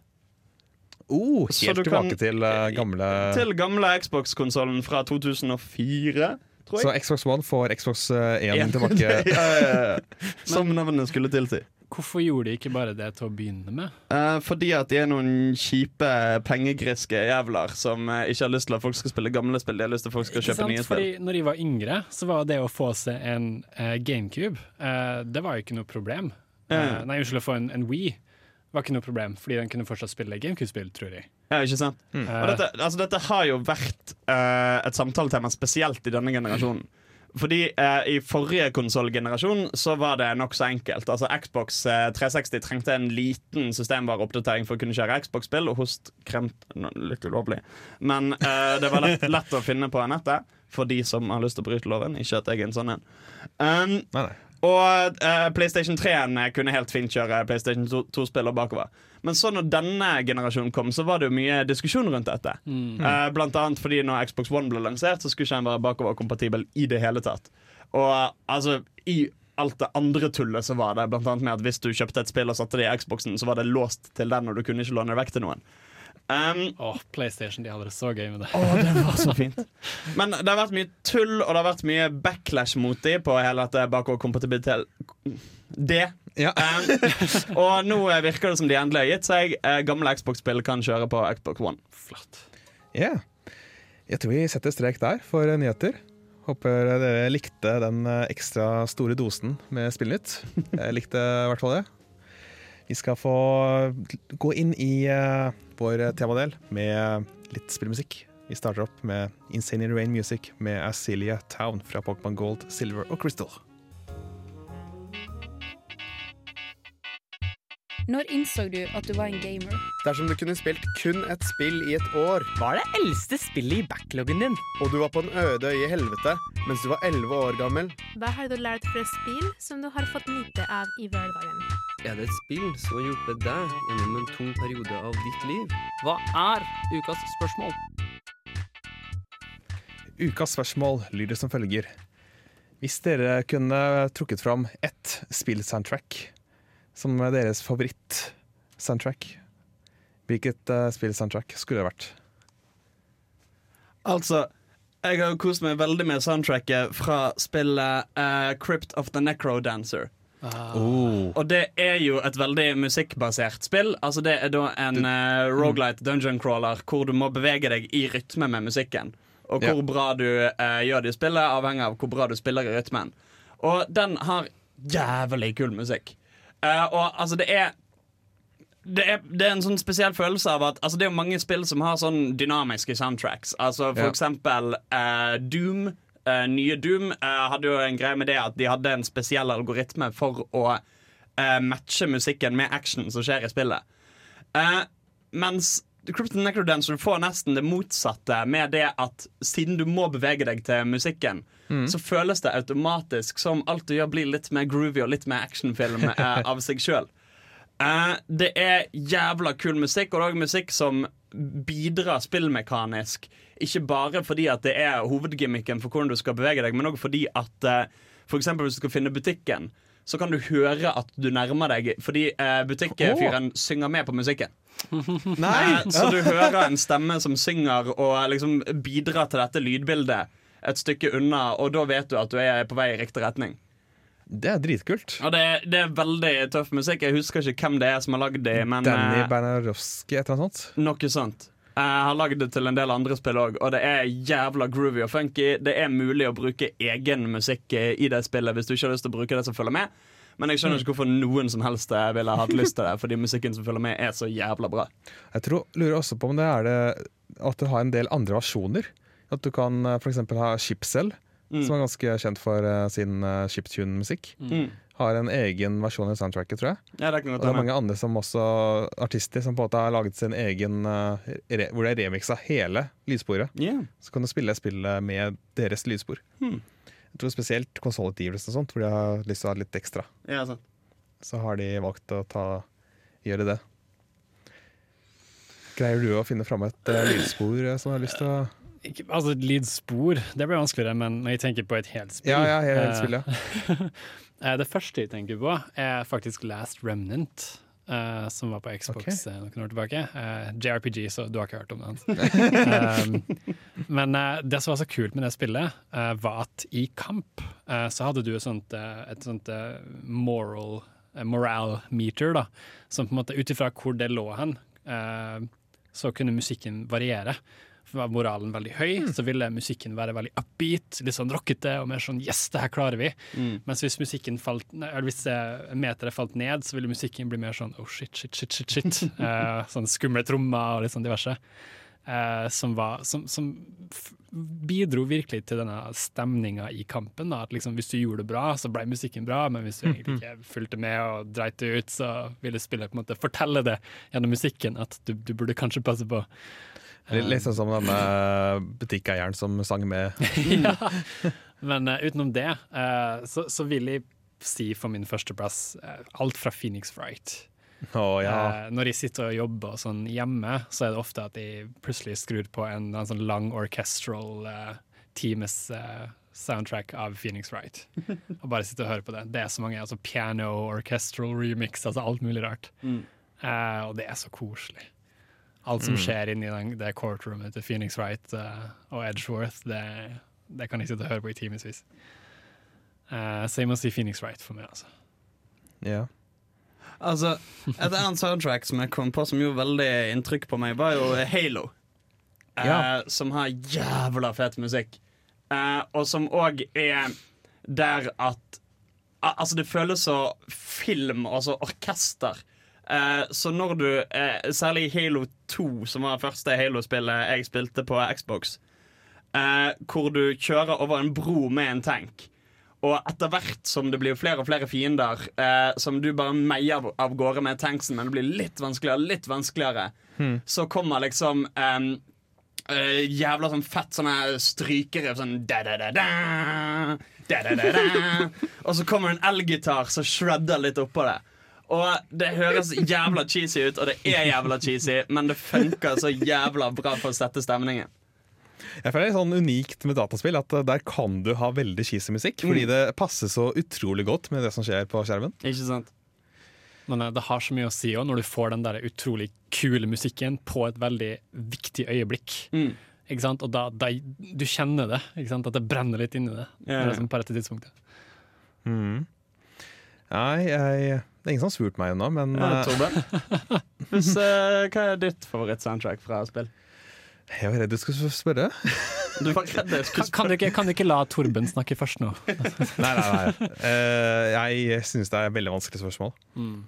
Oh, helt tilbake kan- til uh, gamle Til gamle Xbox-konsollen fra 2004, tror Så. Xbox One får Xbox eh, 1 tilbake. Ja, ja, ja. Som navnet skulle tilsi. Hvorfor gjorde de ikke bare det til å begynne med? Eh, fordi at de er noen kjipe, pengegriske jævler som eh, ikke har lyst til at folk skal spille gamle spill. De har lyst til at folk skal Ikke kjøpe sant? nye spill. Fordi når de var yngre, så var det å få seg en eh, GameCube eh, Det var jo ikke noe problem. Eh, nei, unnskyld, å få en, en Wii var ikke noe problem, fordi den kunne fortsatt spille GameCube-spill, tror jeg. Ja, ikke sant? Og dette, altså, dette har jo vært eh, et samtaletema spesielt i denne generasjonen. Fordi eh, i forrige konsollgenerasjon så var det nokså enkelt. Altså Xbox eh, 360 trengte en liten systemvareoppdatering for å kunne kjøre Xbox-spill, og host kremt no, Litt ulovlig. Men eh, det var lett, lett å finne på nettet for de som har lyst til å bryte loven. Ikke at jeg er en sånn en. Um, Nei, nei. og eh, PlayStation 3-en kunne helt fint kjøre PlayStation 2-spiller bakover. Men så når denne generasjonen kom, så var det jo mye diskusjon rundt dette. Eh, blant annet fordi når Xbox One ble lansert, så skulle ikke den være bakoverkompatibel i det hele tatt. Og uh, altså, i alt det andre tullet så var det blant annet med at hvis du kjøpte et spill og satte det i Xboxen, så var det låst til den, og du kunne ikke låne det vekk til noen. Um, Åh, PlayStation, de hadde det så gøy med det. Oh, det var så fint. Men det har vært mye tull, og det har vært mye backlash mot dem på hele dette bakoverkompatibilitet. Det. Ja. Um, og nå virker det som de endelig har gitt seg. Eh, Gamle Xbox-spill kan kjøre på Xbox One. Flott. Ja. Jeg tror vi setter strek der for eh, nyheter. Håper dere likte den ekstra store dosen med Spillnytt. Jeg likte i hvert fall det. Vi skal få gå inn i vår temadel med litt spillmusikk. Vi starter opp med Insane in Rain Music med Asilia Town fra Pokémon Gold, Silver og Crystal. Når innså du at du var en gamer? Dersom du kunne spilt kun et spill i et år, Hva er det eldste spillet i backloggen din? og du var på en øde øye i helvete mens du var 11 år gammel, Hva har du lært fra spill som du har fått nyte av i hverdagen? Er det et spill som har hjulpet deg gjennom en tung periode av ditt liv? Hva er ukas spørsmål? Ukas spørsmål lyder som følger. Hvis dere kunne trukket fram ett spillsoundtrack som deres favoritt-soundtrack, hvilket uh, spillsoundtrack skulle det vært? Altså, jeg har jo kost meg veldig med soundtracket fra spillet uh, Crypt of the Necro Dancer. Og det er jo et veldig musikkbasert spill. Altså Det er da en uh, rogelight dungeon crawler hvor du må bevege deg i rytme med musikken. Og hvor Ja. bra du uh, gjør det i spillet, avhenger av hvor bra du spiller i rytmen. Og den har jævlig kul musikk. Eh, og altså, det er det er, det er en sånn spesiell følelse av at altså Det er jo mange spill som har sånn dynamiske soundtracks. Altså For Ja. eksempel uh, Doom. Uh, nye Doom uh, hadde jo en greie med det at de hadde en spesiell algoritme for å matche musikken med action som skjer i spillet. Mens Crypton Necrodancer får nesten det motsatte med det at siden du må bevege deg til musikken, så føles det automatisk som alt du gjør, blir litt mer groovy og litt mer actionfilm eh, av seg sjøl. Eh, det er jævla kul musikk, og det er også musikk som bidrar spillmekanisk. Ikke bare fordi at det er hovedgimmicken for hvordan du skal bevege deg, men også fordi at eh, eksempel hvis du skal finne butikken, så kan du høre at du nærmer deg fordi eh, butikkfyren synger med på musikken. Nei! Eh, så du hører en stemme som synger og liksom bidrar til dette lydbildet et stykke unna, og da vet du at du er på vei i riktig retning. Det er dritkult. Og det, det er veldig tøff musikk. Jeg husker ikke hvem det er som har lagd det, men Danny eh, Bernarowski, et eller annet sånt. noe sånt. Jeg har lagd det til en del andre spill òg, og det er jævla groovy og funky. Det er mulig å bruke egen musikk eh, i det spillet hvis du ikke har lyst til å bruke det som følger med. Men jeg skjønner ikke hvorfor noen som helst eh, ville hatt lyst til det, fordi musikken som følger med, er så jævla bra. Jeg tror, lurer også på om det er det at du har en del andre versjoner. At du kan f.eks. ha Chipcell, Mm. som er ganske kjent for uh, sin uh, chiptune-musikk. Mm. Har en egen versjon i soundtracket, tror jeg. Ja, det Og det er mange andre som også artister som på en måte har laget sin egen uh, re, Hvor det er remix av hele lydsporet. Yeah. Så kan du spille spillet med deres lydspor. Mm. Jeg tror spesielt konsollutgivelser og sånt, hvor de har lyst til å ha litt ekstra. Ja, sant. Så har de valgt å ta, gjøre det. Greier du å finne fram et uh, lydspor som som har lyst til å Ikke, altså Lydspor, det blir vanskeligere, men når jeg tenker på et helt spill Ja, ja, helt eh, spill, ja. eh, Det første jeg tenker på, er faktisk Last Remnant. eh, som var på Xbox Ok. eh, noen år tilbake. Eh, JRPG, så du har ikke hørt om den. um, men eh, det som var så kult med det spillet, eh, var at i kamp eh, så hadde du et sånt, eh, et sånt eh, moral eh, morale meter, da. Som på en måte ut ifra hvor det lå hen, eh, så kunne musikken variere. Var moralen veldig høy, så ville musikken være veldig upbeat, litt sånn rockete og mer sånn 'yes, det her klarer vi'. Mm. Mens hvis musikken falt, eller hvis eh, meteret falt ned, så ville musikken bli mer sånn 'oh shit, shit, shit', shit, shit. Eh, sånn skumle trommer og litt sånn diverse. Eh, som, var, som, som bidro virkelig til denne stemninga i kampen. Da. At liksom, hvis du gjorde det bra, så ble musikken bra, men hvis du egentlig ikke fulgte med og dreit det ut, så ville spillet på en måte fortelle det gjennom musikken at du, du burde kanskje passe på. Litt, sånn som denne butikkeieren som sang med. ja. Men uh, utenom det, uh, så, så vil jeg si for min førsteplass uh, alt fra Phoenix Wright. Oh, ja. Når jeg sitter og jobber og sånn hjemme, så er det ofte at jeg plutselig skrur på en, en sånn lang orchestral times soundtrack av Phoenix Wright. og bare sitter og hører på det. Det er så mange altså piano, orchestral remix, altså alt mulig rart. Mm. Eh, og det er så koselig. Alt som Mm. skjer inni den, det courtroomet til Phoenix Wright uh, og Edgeworth, det, det kan jeg sitte og høre på i timevis. Uh, så jeg må si Phoenix Wright for meg, altså. Ja. Altså, Et annet soundtrack som jeg kom på som gjorde veldig inntrykk på meg, var jo Halo. Eh, Ja. Som har jævla fet musikk. Uh, og som òg er der at al- Altså, det føles så film, altså orkester. Eh, så når du, eh, særlig Halo 2, som var det første Halo-spillet jeg spilte på Xbox, eh, hvor du kjører over en bro med en tank. Og etter hvert som det blir flere og flere fiender, eh, som du bare meier av, av gårde med tanksen, men det blir litt vanskeligere, litt vanskeligere, Hmm. så kommer liksom eh, jævla sånn fett sånne strykere sånn da-da-da-da. Og så kommer en elgitar som shredder litt oppå det. Og det høres jævla cheesy ut, og det er jævla cheesy, men det funker så jævla bra for å sette stemningen. Jeg føler det er sånn unikt med dataspill at eh, der kan du ha veldig cheesy musikk. Fordi Mm. det passer så utrolig godt med det som skjer på skjermen. Ikke sant? Men eh, det har så mye å si òg, når du får den der utrolig kule musikken på et veldig viktig øyeblikk. Mm. Ikke sant? Og da, da du kjenner det, ikke sant? at det brenner litt inni det. Ja, ja. Liksom på rette tidspunktet. Mm. Nei, jeg, det er ingen som har spurt meg ennå, men Ja, eh, Hvis, uh, hva er ditt favoritt-soundtrack fra spill? jeg var redd du skulle spørre. Du var redd jeg skulle Kan, kan, du ikke, kan du ikke la Torben snakke først nå? Nei, nei, nei. Uh, jeg syns det er et veldig vanskelig spørsmål. Mm.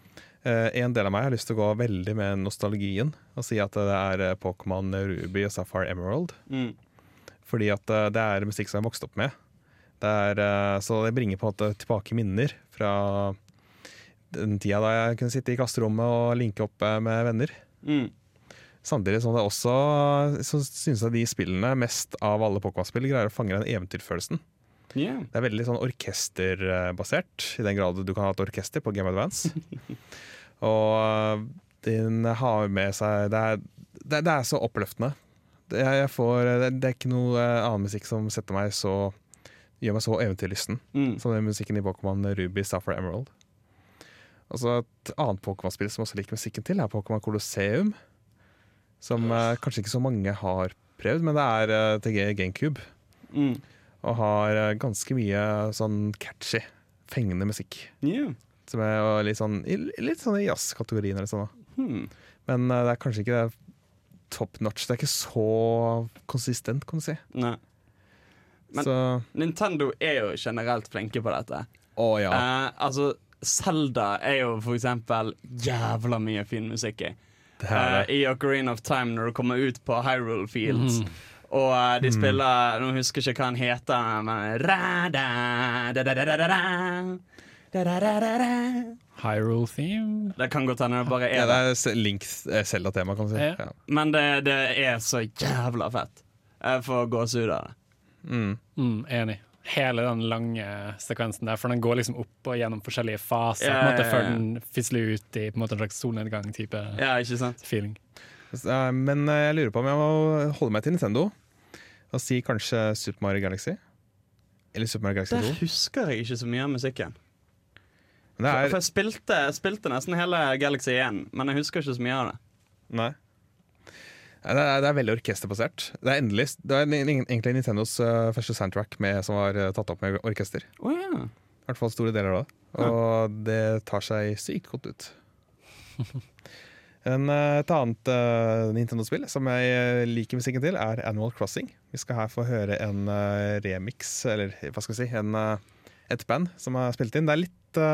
Eh, en del av meg har lyst til å gå veldig med nostalgien og si at det er Pokémon Ruby og Sapphire Emerald. Mm. Fordi at det er musikk som jeg har vokst opp med. Det er, så det bringer på en måte tilbake minner fra den tida da jeg kunne sitte i klasserommet og linke opp eh, med venner. Mm. Samtidig som det også så synes jeg de spillene mest av alle Pokémon-spill greier å fange den eventyrfølelsen. Yeah. Det er veldig sånn orkesterbasert, i den grad du kan ha et orkester på Game Advance. og den har med seg Det er, det, det er så oppløftende. Det, jeg får, det, det er ikke noe eh, annen musikk som setter meg så gjør meg så eventyrlysten Mm. som den musikken i Pokémon Ruby, Sapphire Emerald. Og så Et annet Pokémon-spill som også liker musikken til, er Pokémon Colosseum. Som eh, kanskje ikke så mange har prøvd, men det er eh, TG GameCube. Mm. Og har eh, ganske mye sånn catchy, fengende musikk. Yeah. Som er jo litt sånn i, litt sånn i jazz-kategorien eller sånn. da. Hmm. Men eh, det er kanskje ikke top notch. Det er ikke så konsistent, kan du si. Nei. Men Så Nintendo er jo generelt flinke på dette. Å ja. Eh, altså, Zelda er jo for eksempel jævla mye fin musikk i. Eh, I Ocarina of Time, når du kommer ut på Hyrule Fields. Mm. Og uh, de Mm. spiller Nå husker jeg ikke hva han heter, men ra, da, da, da, da, da, da, da. Hyrule theme? Det kan godt hende det bare er det det. er Link eh, Zelda-tema, kan du si. Ja. Ja. Men det, det er så jævla fett. Jeg får gåsehud av det. Mm. Mm, enig. Hele den lange sekvensen der, for den går liksom opp og gjennom forskjellige faser Ja, på en måte, ja, ja. før den fisler ut i på en måte en slags solnedgang-type Ja, feeling. Men eh, jeg lurer på om jeg må holde meg til Nintendo og si kanskje Super Mario Galaxy. Eller Super Mario Galaxy 2. Der husker jeg ikke så mye av musikken. Det For, er, for jeg spilte, jeg spilte nesten hele Galaxy 1, men jeg husker ikke så mye av det. nei. Det er, det er veldig orkesterbasert. Det er endelig Det er egentlig Nintendos eh, første soundtrack med, som var eh, tatt opp med orkester. Oh, ja. I hvert fall store deler av det. Og det tar seg sykt godt ut. En, eh, et annet uh, Nintendo-spill som jeg liker musikken til, er Animal Crossing. Vi skal her få høre en uh, remix, eller hva skal vi si, en, uh, et band som har spilt inn. Det er litt Det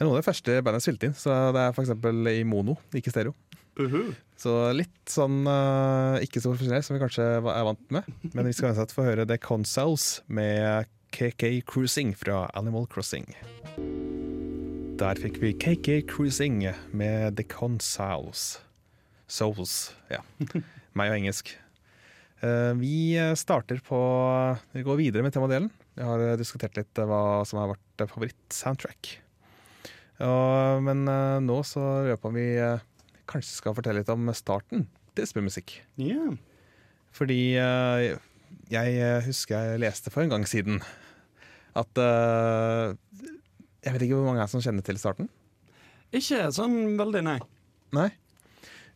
er noen av de første bandene jeg spilte inn, så det er f.eks. i mono, ikke stereo. Så litt sånn uh, ikke så profesjonell som vi kanskje er vant med. Men vi skal uansett få høre The Consoles med KK Cruising fra Animal Crossing. Der fikk vi KK Cruising med The Consoles. Souls, ja. Meg og engelsk. Uh, Vi starter på Vi går videre med temadelen. Vi har eh, diskutert litt hva som har vært favoritt-soundtrack. Men nå så lurer jeg på om vi eh, kanskje skal fortelle litt om starten til spillmusikk. Ja. Fordi uh, jeg eh, husker jeg leste for en gang siden at uh, Jeg vet ikke hvor mange er som kjenner til starten? Ikke sånn veldig, nei. Nei.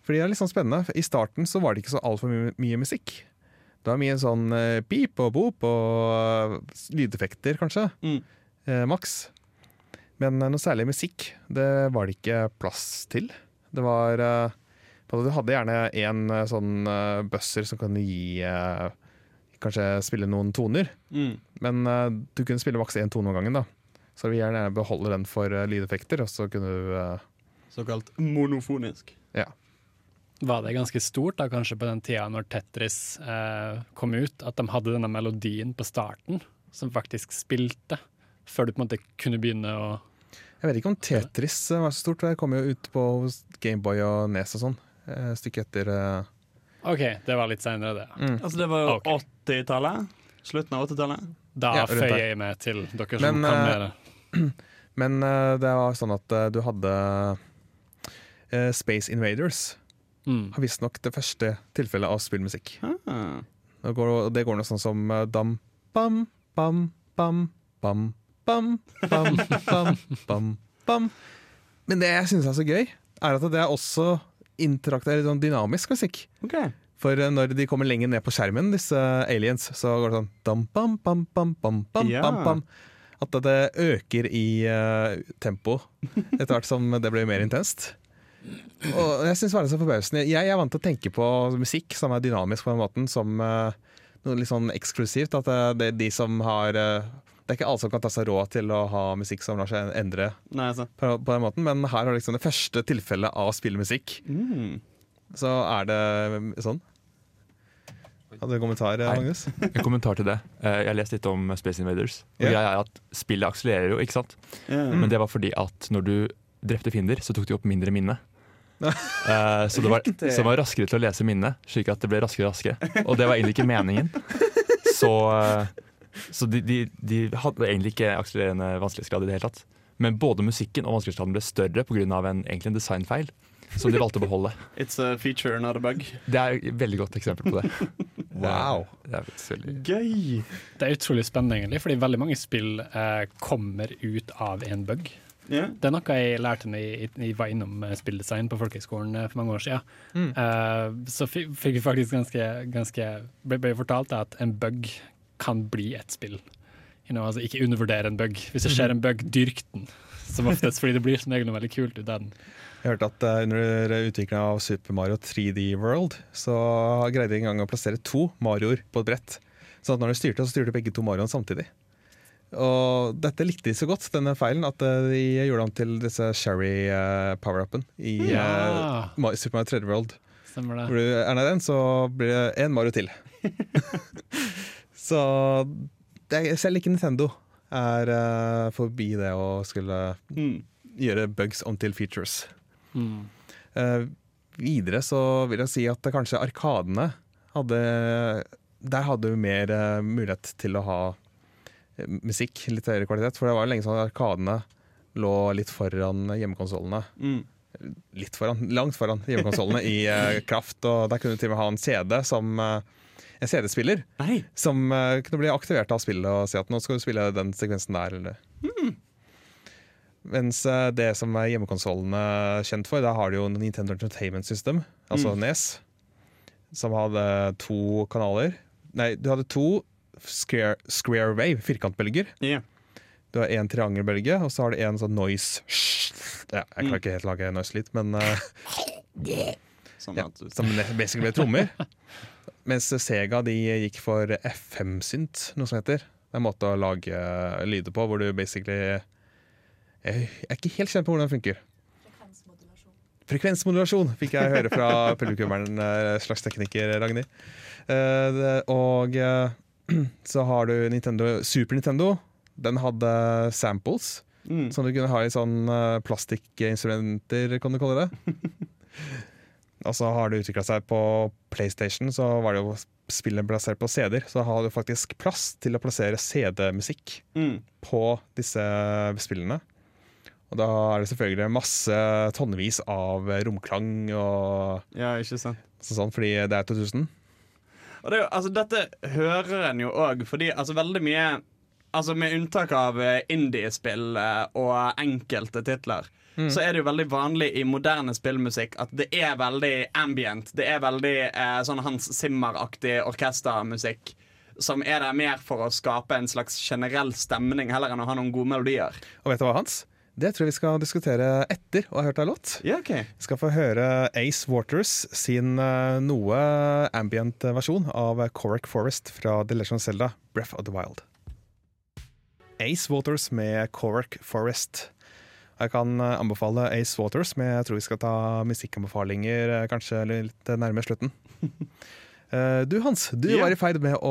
Fordi det er litt sånn spennende. I starten så var det ikke så altfor mye, mye musikk. Det var mye sånn uh, pip og bop og uh, lydeffekter, kanskje. Eh, maks. Men noe særlig musikk, det var det ikke plass til. Det var eh, Du hadde gjerne en eh, sånn eh, buzzer som kunne gi Kanskje spille noen toner. Mm. Men du kunne spille maks én tone om gangen. da Så du gjerne beholde den for lydeffekter, og så kunne du Såkalt monofonisk. Ja. Var det ganske stort da, kanskje på den tida når Tetris eh, kom ut, at de hadde denne melodien på starten som faktisk spilte, før du på en måte kunne begynne å Jeg vet ikke om Tetris eh, var så stort. Det kom jo ut på Gameboy og Nes og sånn. Et stykke etter eh, OK, det var litt seinere, det. Mm. Altså, det var jo 80-tallet. Slutten av 80-tallet. Da Ja, føyer jeg meg til dere som Men, kan eh, mer. Men eh, det var sånn at eh, du hadde eh, Space Invaders. Mm. Har visstnok det første tilfellet av spillmusikk. Ah. Det går, det går noe sånn som eh, dam, bam, bam, bam, bam, bam, bam, bam, bam, bam. Men det jeg syns er så gøy, er at det er også interaktiv, sånn dynamisk musikk. For eh, når de kommer lenger ned på skjermen, disse aliens, så går det sånn dam, bam, bam, bam, bam, bam, yeah. bam, bam. At det øker i uh, tempo etter hvert som det blir mer intenst. Og jeg synes det er så forbausende. Jeg er vant til å tenke på musikk som er dynamisk på den måten, som uh, noe litt sånn eksklusivt. At det, det er de som har eh, Det er ikke alle som kan ta seg råd til å ha musikk som lar seg endre Nei, sant. på, på den måten, men her er liksom det første tilfellet av spillmusikk. Mm. Så er det sånn. Hadde du en kommentar, Nei. Magnus? En kommentar til det. Eh, Jeg har lest litt om Space Invaders. Og yeah. greia er at Spillet akselererer jo, ikke sant? Ja. Men det var fordi at når du drepte fiender, så tok de opp mindre minne. uh, så, det var, så var raskere til å lese minnet, slik at det ble raskere og raskere. Og det var egentlig ikke meningen. Så, eh, så de, de, de hadde egentlig ikke akselererende vanskelighetsgrad i det hele tatt. Men både musikken og vanskelighetsgraden ble større pga. en, egentlig en designfeil. Som de valgte å beholde. It's a feature, not a bug. Det er et veldig godt eksempel på det. Wow. Det er det er Gøy! Det er utrolig spennende, egentlig, fordi veldig mange spill eh, kommer ut av en bug. Yeah. Det er noe jeg lærte når jeg, jeg var innom eh, spilldesign på folkehøgskolen eh, for mange år siden. Mm. Uh, så fikk vi faktisk ganske, ganske ble, ble fortalt at en bug kan bli et spill. You know, altså, ikke undervurdere en bug. Hvis det skjer en bug, dyrk den. Som oftest, fordi det blir som regel noe veldig kult ut av den. Jeg hørte at uh, under utviklingen av Super Mario 3D World, så greide de en gang å plassere to Marioer på et brett. Sånn at når de styrte, så styrte begge to Marioene samtidig. Og dette likte de så godt, denne feilen, at eh, de gjorde om til disse Sherry uh, power-upen i Ja. uh, Super Mario 3D World. Stemmer Hvor du er nær den, så blir det én Mario til. så det selv ikke Nintendo er uh, forbi det å skulle Mm. gjøre bugs om til features. Mm. Uh, videre så vil jeg si at kanskje Arkadene hadde Der hadde du mer uh, mulighet til å ha musikk, litt høyere kvalitet. For det var jo lenge sånn at Arkadene lå litt foran hjemmekonsollene. Mm. Litt foran, langt foran hjemmekonsollene i kraft. Og der kunne du til og med ha en CD som eh, en CD-spiller som uh, kunne bli aktivert av spillet og si at nå skal du spille den sekvensen der. Eller. Mens uh, det som er hjemmekonsollene kjent for, da har du jo Nintendo Entertainment System, altså Mm. NES, som hadde to kanaler. Nei, du hadde to square, square wave, firkantbølger, Yeah. Du har én triangelbølge, og så har du en sånn noise ja, Jeg klarer ikke helt å lage noise-lyd, men eh, Som, ja, Som basically ble trommer. Mens Sega de gikk for FM-synt, noe som heter. Det er en måte å lage eh, lyder på, hvor du basically Jeg er ikke helt kjent på hvordan det funker. Frekvensmodulasjon fikk jeg høre fra publikummeren, eh, slags tekniker Ragnhild. Eh, Og så har du Nintendo, Super Nintendo. Den hadde samples, Mm. som du kunne ha i sånn plastikkinstrumenter, kan du kalle det. Og så har det utvikla seg på PlayStation, så var det jo spillene plassert på CD-er. Så har du faktisk plass til å plassere CD-musikk Mm. på disse spillene. Og da er det selvfølgelig masse tonnevis av romklang og Ja, ikke sant. sånn, fordi det er 2000. Og det altså, dette hører en jo òg, fordi altså, veldig mye Altså Med unntak av eh, indiespill eh, og enkelte titler, Mm. så er det jo veldig vanlig i moderne spillmusikk at det er veldig ambient. Det er veldig eh, sånn Hans Zimmer-aktig orkestermusikk. Som er der mer for å skape en slags generell stemning, heller enn å ha noen gode melodier. Og vet du hva, Hans? Det tror jeg vi skal diskutere etter å ha hørt ei låt. Ja, ok Vi skal få høre Ace Waters sin eh, noe ambient versjon av Corrick Forest fra The Legend of Zelda Breath of the Wild. Ace Waters med Corrick Forest. Jeg kan eh, anbefale Ace Waters, men jeg tror vi skal ta musikkanbefalinger eh, kanskje litt nærmere slutten. Eh, Du Hans, du yeah. var i ferd med å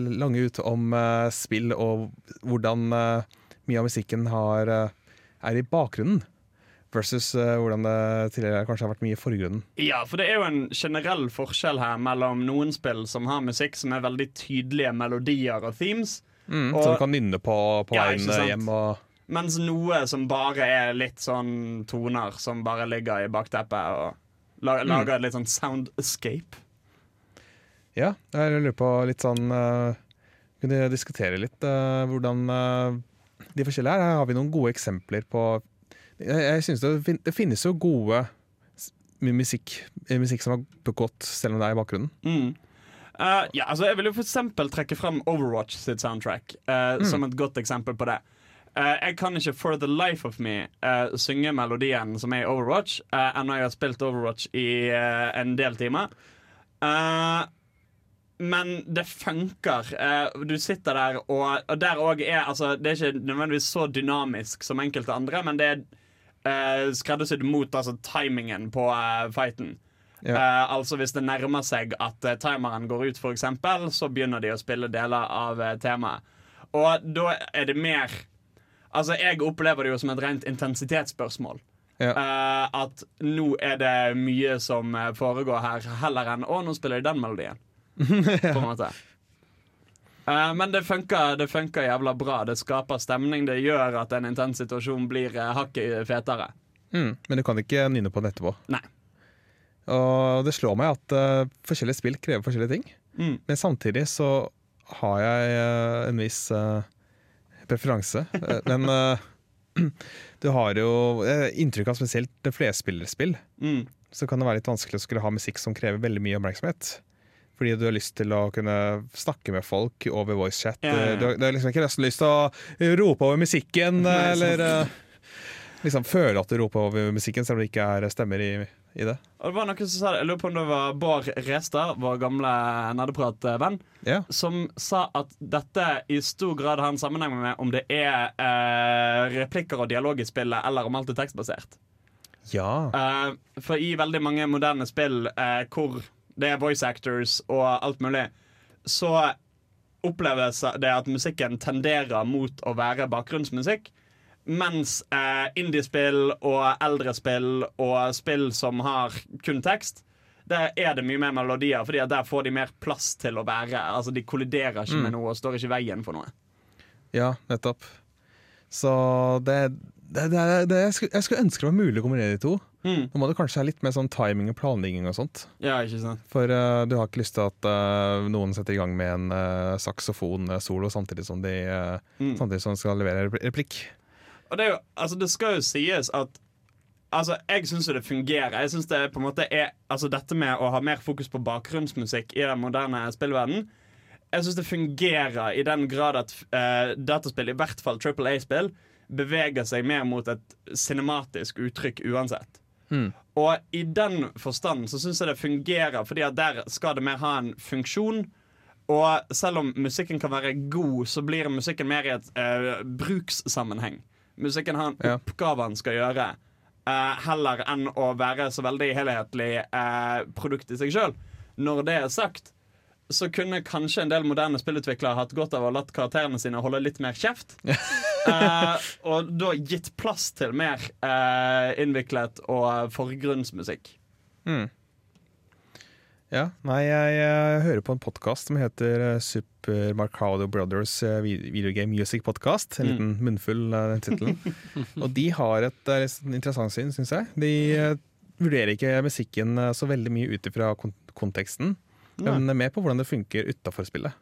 lange ut om spill og hvordan mye av musikken har, er i bakgrunnen. Versus hvordan det tidligere kanskje har vært mye i forgrunnen. Ja, for det er jo en generell forskjell her mellom noen spill som har musikk som er veldig tydelige melodier og themes, Mm, Og- så du kan nynne på på veien hjem. Og, mens noe som bare er litt sånn toner som bare ligger i bakteppet og lager, Mm. lager et litt sånn sound escape. ja, jeg lurer på litt sånn uh, Kunne diskutere litt uh, hvordan uh, de forskjellige er. Her har vi noen gode eksempler på Jeg, jeg synes det, fin det finnes jo gode musikk, musikk som har begått, selv om det er i bakgrunnen. Mm. Uh, ja, altså Jeg vil jo for eksempel trekke frem Overwatch sitt soundtrack uh, Mm. som et godt eksempel på det. Eh, jeg kan ikke for the life of me uh, synge melodien som er i Overwatch, uh, ennå jeg har spilt Overwatch i uh, en del timer. Men det funker. Du sitter der, og, og der òg er altså, Det er ikke nødvendigvis så dynamisk som enkelte andre, men det er skreddersydd mot altså, timingen på fighten. Eh, altså Hvis det nærmer seg at timeren går ut, eksempel, så begynner de å spille deler av temaet. Og da er det mer Altså Jeg opplever det jo som et rent intensitetsspørsmål. Eh, at nå er det mye som eh, foregår her, heller enn 'Å, nå spiller de den melodien'. På en måte. Uh, men det funker, det funker jævla bra. Det skaper stemning. Det gjør at en intens situasjon blir uh, hakket fetere. Mm, men du kan ikke nynne på den etterpå. Nei. Og det slår meg at uh, forskjellige spill krever forskjellige ting. Mm. Men samtidig så har jeg en viss eh, preferanse. Eh, men eh, du har jo eh, inntrykk av spesielt flerspillerspill. Mm. Så kan det være litt vanskelig å skulle ha musikk som krever veldig mye oppmerksomhet. Fordi du har lyst til å kunne snakke med folk over voicechat. Ja, ja, ja. Du, du har liksom ikke lyst til å rope over musikken, Nei, eller eh, liksom føle at du roper over musikken, selv om det ikke er stemmer i, i det. Og det var noen som sa det, Jeg lurer på om det var Bård Restad, vår gamle nerdeprat-venn, som sa at dette i stor grad har en sammenheng med om det er eh, replikker og dialog i spillet, eller om alt er tekstbasert. Ja. Eh, for i veldig mange moderne spill eh, hvor det er voice actors og alt mulig, så oppleves det at musikken tenderer mot å være bakgrunnsmusikk. Mens eh, indiespill og eldre spill og spill som har kun tekst, der er det mye mer melodier, Fordi der får de mer plass til å være. Altså De kolliderer ikke Mm. med noe og står ikke i veien for noe. Ja, nettopp. Så det, det, det, det jeg, skulle, jeg skulle ønske det var mulig å kombinere de to. Mm. Nå må det kanskje ha litt mer sånn timing og planlegging og sånt. Ja, ikke sant For uh, du har ikke lyst til at uh, noen setter i gang med en uh, saksofon-solo samtidig som de eh, Mm. Samtidig som de skal levere repl- replikk. Og det, jo, altså det skal jo sies at Altså, Jeg syns det fungerer. Jeg synes det på en måte er Altså Dette med å ha mer fokus på bakgrunnsmusikk i den moderne spillverdenen jeg syns det fungerer i den grad at uh, dataspill, i hvert fall Triple A-spill, beveger seg mer mot et cinematisk uttrykk uansett. Mm. Og i den forstand så syns jeg det fungerer, fordi at der skal det mer ha en funksjon. Og selv om musikken kan være god, så blir musikken mer i et uh, brukssammenheng. Musikken har en oppgave han skal gjøre, uh, heller enn å være så veldig helhetlig uh, produkt i seg sjøl. Når det er sagt, så kunne kanskje en del moderne spillutviklere hatt godt av å latt karakterene sine holde litt mer kjeft. uh, og da gitt plass til mer uh, innviklet og forgrunnsmusikk. Mm. Ja, nei, jeg, jeg, hører på en podkast som heter eh, Super Marcado Brothers eh, vid- Videogame Music Podcast. En Mm. liten munnfull den tittelen. Og de har et eh, litt interessant syn, syns jeg. De eh, vurderer ikke musikken eh, så veldig mye ut ifra kon konteksten, Nei. men mer på hvordan det funker utafor spillet.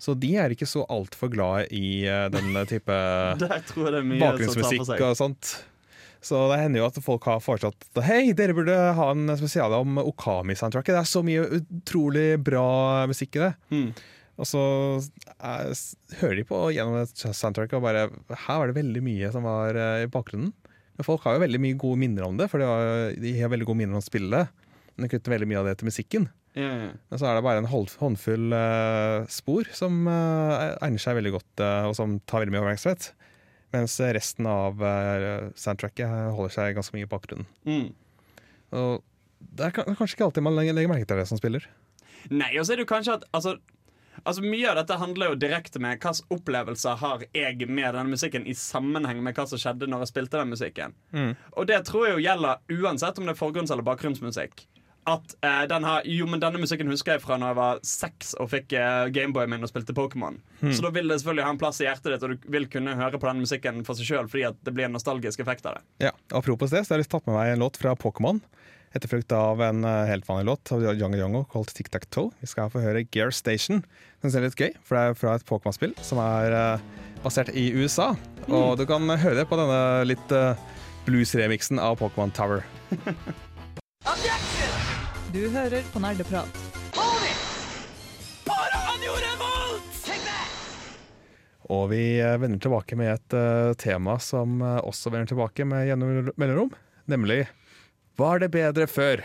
Så de er ikke så altfor glad i eh, den type bakgrunnsmusikk og sånt. Så det hender jo at folk har foreslått Hei, dere burde ha en spesiale om Okami-soundtracket. Det er så mye utrolig bra musikk i det. Mm. Og så jeg, hører de på gjennom soundtracket soundtrack og bare Her var det veldig mye som var eh, i bakgrunnen. Men folk har jo veldig mye gode minner om det, for de har, de har veldig gode minner om spillet. Men de kutter veldig mye av det til musikken. Ja, ja. Men så er det bare en håndfull uh, spor som uh, egner seg veldig godt, uh, og som tar veldig mye oppmerksomhet. Mens resten av eh, soundtracket holder seg ganske mye i bakgrunnen. Mm. Og det er kanskje ikke alltid man legger merke til det som spiller. Nei, og så er det jo kanskje at altså, altså Mye av dette handler jo direkte med hvilke opplevelser har jeg med denne musikken i sammenheng med hva som skjedde når jeg spilte den musikken. Mm. Og det tror jeg jo gjelder uansett om det er forgrunns- eller bakgrunnsmusikk. At eh, den her, jo, men denne musikken husker jeg fra når jeg var seks og fikk eh, Gameboy min og spilte Pokémon. Hmm. Så da vil det selvfølgelig ha en plass i hjertet ditt, og du vil kunne høre på den musikken for seg sjøl fordi at det blir en nostalgisk effekt av det. Ja, Apropos det, så har jeg lyst til å ta med meg en låt fra Pokémon. Etterfulgt av en uh, helt vanlig låt av Young Yongo kalt Tic Tac Toe. Vi skal få høre Gear Station. Den ser litt gøy, for det er fra et Pokémon-spill som er uh, basert i USA. Og du kan høre det på denne litt uh, blues-remiksen av Pokémon Tower. Du hører på Nerdeprat. Bare han gjorde en volt! Take that! Og vi eh, vender tilbake med et uh, tema som uh, også vender tilbake med gjennom mellomrom, nemlig Var det bedre før?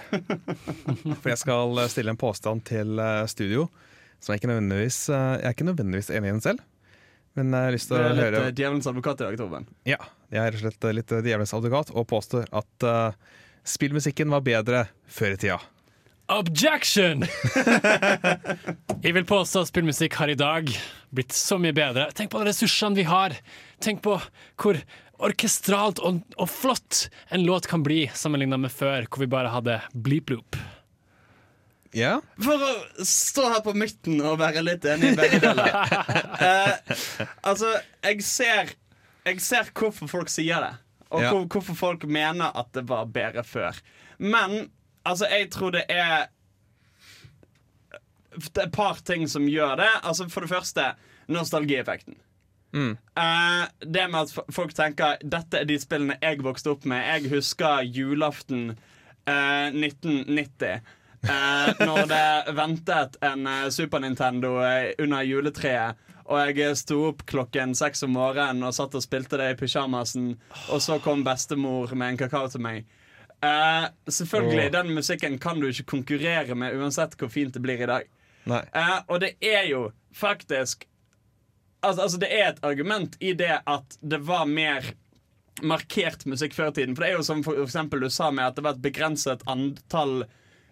For jeg skal uh, stille en påstand til studio som jeg ikke nødvendigvis Jeg er ikke nødvendigvis enig i den selv, men jeg har lyst til å er litt djevelens advokat i dag, Torben. Ja, jeg er rett og slett litt djevelens advokat og påstår at spillmusikken var bedre før i tida. Objection! Jeg vil påstå at spillmusikk har i dag blitt så mye bedre. Tenk på alle ressursene vi har. Tenk på hvor orkestralt og, og flott en låt kan bli sammenligna med før, hvor vi bare hadde bleep-loop. Ja. For å stå her på midten og være litt enig i begge deler. uh, altså, jeg ser, jeg ser hvorfor folk sier det. Og Ja. hvor, hvorfor folk mener at det var bedre før. Men altså, jeg tror det er Det er et par ting som gjør det. Altså, For det første, nostalgieffekten. Mm. Uh, det med at folk tenker Dette er de spillene jeg vokste opp med. Jeg husker julaften uh, 1990. Uh, når det ventet en eh, Super Nintendo eh, under juletreet. Og jeg sto opp klokken seks om morgenen og satt og spilte det i pysjamasen. Og så kom bestemor med en kakao til meg. Eh, selvfølgelig, den musikken kan du ikke konkurrere med uansett hvor fint det blir i dag. Eh, og det er jo faktisk altså, altså det er et argument i det at det var mer markert musikk før i tiden. For det er jo som for eksempel du sa med at det var et begrenset antall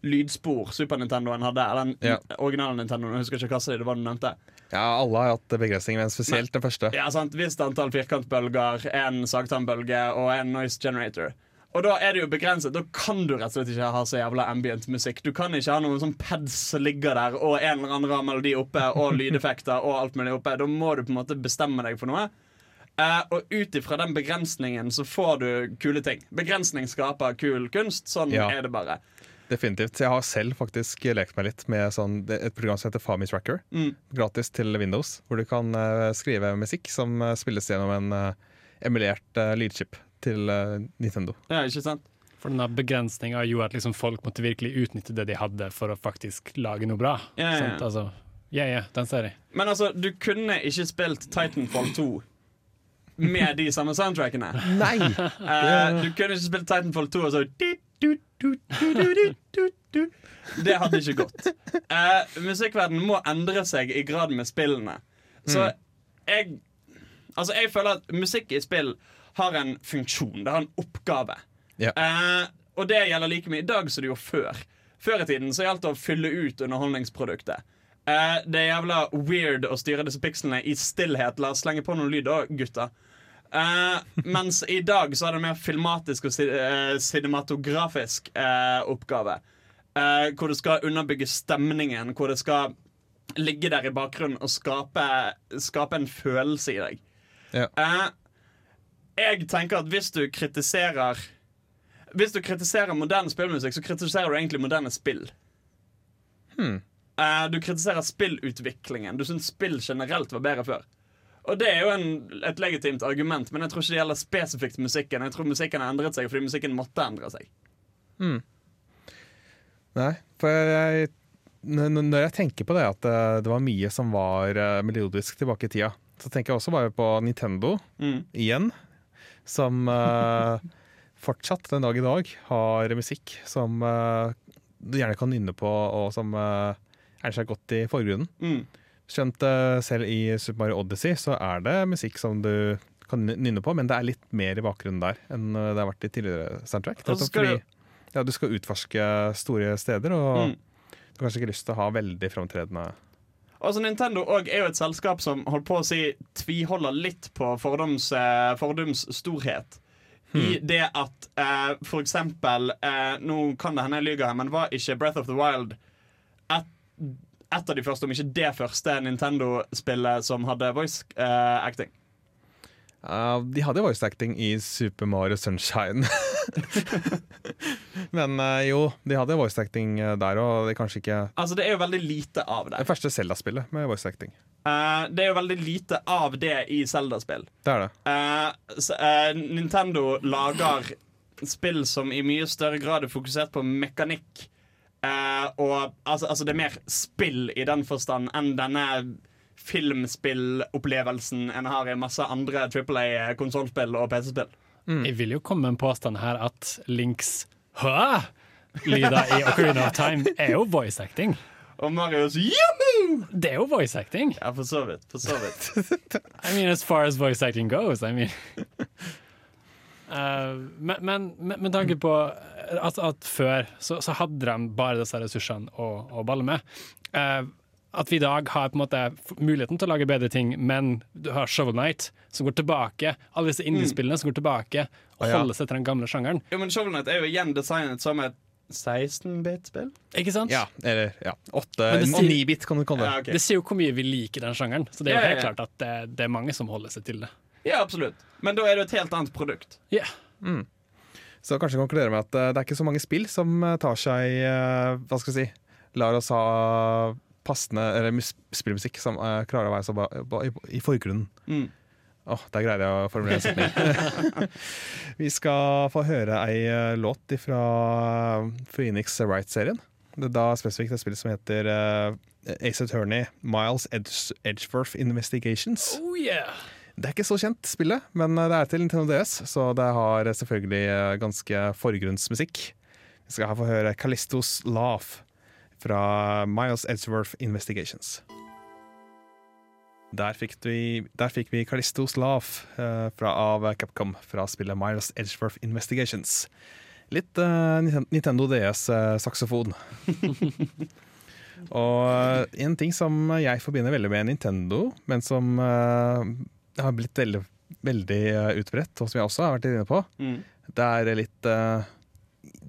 lydspor Super Nintendoen hadde. Eller den Ja. originale Nintendoen. Jeg husker ikke hva det var du nevnte. Ja, alle har hatt begrensninger, men spesielt den første. Ja, sant? Visst antall firkantbølger, en sagtannbølge og en noise generator. Og da er det jo begrenset. Da kan du rett og slett ikke ha så jævla ambient musikk. Du kan ikke ha noen sånn pads som ligger der, og en eller annen rar melodi oppe, og lydeffekter og alt mulig oppe. Da må du på en måte bestemme deg for noe. Eh, og ut ifra den begrensningen så får du kule ting. Begrensning skaper kul kunst. Sånn Ja. er det bare. Definitivt. Jeg har selv faktisk lekt meg litt med sånn, et program som heter Fami Tracker. Mm. Gratis til Windows, hvor du kan uh, skrive musikk som uh, spilles gjennom en uh, emulert uh, lydchip til eh, Nintendo. Ja, ikke sant? For denne begrensninga gjorde at liksom folk måtte virkelig utnytte det de hadde for å faktisk lage noe bra. Ja, ja, ja. Sant? Altså, Ja, ja, den ser jeg. Men altså, du kunne ikke spilt Titanfall 2 med de samme soundtrackene. Nei! uh, du kunne ikke spilt Titanfall 2 og så. Det hadde ikke gått. Uh, musikkverdenen må endre seg i grad med spillene. Så jeg Altså, jeg føler at musikk i spill har en funksjon. Det har en oppgave. Ja. Eh, og det gjelder like mye i dag som det gjorde før. Før i tiden så gjaldt det å fylle ut underholdningsproduktet. Eh, det er jævla weird å styre disse pikslene i stillhet. La oss slenge på noen lyd, òg, gutta. Eh, mens i dag så er det en mer filmatisk og eh, cinematografisk eh, oppgave. Eh, hvor det skal underbygge stemningen, hvor det skal ligge der i bakgrunnen og skape, skape en følelse i deg. Ja. Jeg tenker at hvis du kritiserer Hvis du kritiserer moderne spillmusikk, så kritiserer du egentlig moderne spill. Hmm. Uh, du kritiserer spillutviklingen. Du syns spill generelt var bedre før. Og det er jo en, et legitimt argument, men jeg tror ikke det gjelder spesifikt musikken. Jeg tror musikken har endret seg fordi musikken måtte endre seg. Hmm. Nei, for jeg, når jeg tenker på det at eh, det var mye som var eh, melodisk tilbake i tida, så tenker jeg også bare på Nintendo Mm. igjen. Som uh, fortsatt den dag i dag har musikk som uh, du gjerne kan nynne på, og som uh, er seg godt i forgrunnen. Mm. Skjønt eh, selv i Super Mario Odyssey så er det musikk som du kan nynne på, men det er litt mer i bakgrunnen der enn eh, det har vært i tidligere soundtrack. Fordi ja, du skal utforske store steder, og Mm. du har kanskje ikke lyst til å ha veldig framtredende Altså Nintendo også er jo et selskap som holdt på å si tviholder litt på fordoms, eh, fordums storhet. I det at eh, for eksempel eh, Nå kan det hende jeg lyver her, men var ikke Breath of the Wild et, et av de første, om ikke det første Nintendo-spillet som hadde voice eh, acting? Ja, De hadde voice acting i Super Mario Sunshine. men uh, jo, de hadde voice acting eh, der òg. Kanskje ikke Altså Det er jo veldig lite av det. det første Zelda-spillet med voice acting. Uh, det er jo veldig lite av det i Zelda-spill. Det er det. Så, Nintendo lager spill som i mye større grad er fokusert på mekanikk. Og altså, altså det er mer spill i den forstand enn denne filmspillopplevelsen en har i masse andre Triple A-konsollspill og PC-spill. Jeg vil jo komme med en påstand her at Links Hø-lyder i Ocarina of Time er jo voice acting. Og Marius Yummy! Det er jo voice acting. Ja, for så vidt. For så vidt. I mean, as far as voice acting goes, I mean. Uh, men, men med med tanke på at, at før så, så hadde de bare disse ressursene å, å balle med. Eh, at vi i dag har på en måte muligheten til å lage bedre ting, men du har Shovel Knight som går tilbake. Alle disse indiespillene som går tilbake og Ah, ja. holder seg til den gamle sjangeren. Jo, men Shovel Knight er jo igjen designet som et 16-bit-spill. Ikke sant? Ja, eller ja, åtte, Men det sier- ni-bit kan det komme. Ja, okay. Det sier jo hvor mye vi liker den sjangeren, så det er jo helt ja. klart at det, det er mange som holder seg til det. Ja, absolutt. Men da er det et helt annet produkt. Yeah. Så kanskje konkludere med at eh, det er ikke så mange spill som eh, tar seg eh, Hva skal vi si Lar oss ha passende Eller spillmusikk som uh, klarer å være så ba ba i, i forgrunnen. Mm. Åh, Der greide jeg å formulere en setning. Vi skal få høre ei eh, låt fra Phoenix Wright-serien. Det er da spesifikt et spill som heter uh, Ace Attorney Miles Edge Edgeworth Investigations. Oh yeah! Det er ikke så kjent spillet, men det er til Nintendo DS, så det har selvfølgelig eh, ganske forgrunnsmusikk. Vi skal her få høre Callistos Laugh fra Miles Edgeworth Investigations. Der fikk, vi, der fikk vi Callistos Laugh eh, fra, av Capcom fra spillet Miles Edgeworth Investigations. Litt uh, Nintendo DS-saksofon. Og eh, en ting som jeg forbinder veldig med Nintendo, men som har blitt veldig, veldig utbredt, og som jeg også har vært inne på, Mm. det er litt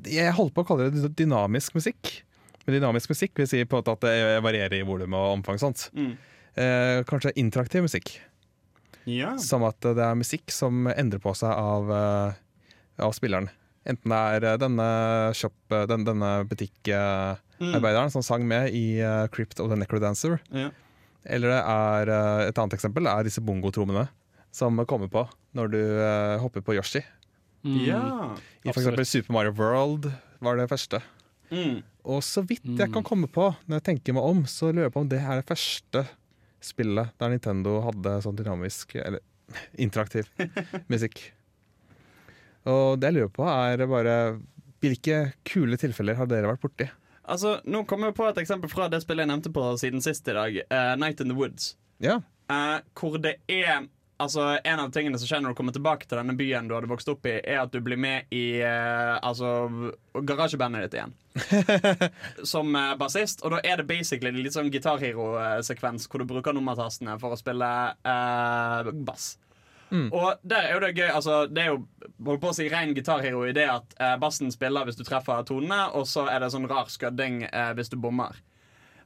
Jeg holder på å kalle det dynamisk musikk. Men dynamisk musikk vil si på at det varierer i volum og omfang. Sånt. Mm. Eh, kanskje interaktiv musikk. Ja. Som at det er musikk som endrer på seg av, eh, av spilleren. Enten det er eh, denne, shop, eh, den, denne butikkarbeideren som sang med i Crypt of the Necrodancer. Ja. Eller det er et annet eksempel er disse bongotrommene som kommer på når du hopper på Yoshi. Ja. I for eksempel Super Mario World var det første. Mm. Og så vidt jeg kan komme på, når jeg tenker meg om, så lurer jeg på om det er det første spillet der Nintendo hadde sånn dynamisk, eller interaktiv musikk. Og det jeg lurer på, er bare hvilke kule tilfeller har dere vært borti? Altså, Nå kommer jeg på et eksempel fra det spillet jeg nevnte på siden sist i dag. Uh, Night in the Woods. Ja. Uh, hvor det er Altså, En av tingene som skjer når du kommer tilbake til denne byen du hadde vokst opp i, er at du blir med i uh, altså, garasjebandet ditt igjen. Som uh, bassist. Og da er det basically litt sånn Guitar Hero-sekvens hvor du bruker nummertastene for å spille uh, bass. Mm. Og der er jo det gøy. Altså, det er jo holdt på å si ren gitarhero i det at uh, bassen spiller hvis du treffer tonene, og så er det sånn rar skødding hvis du bommer.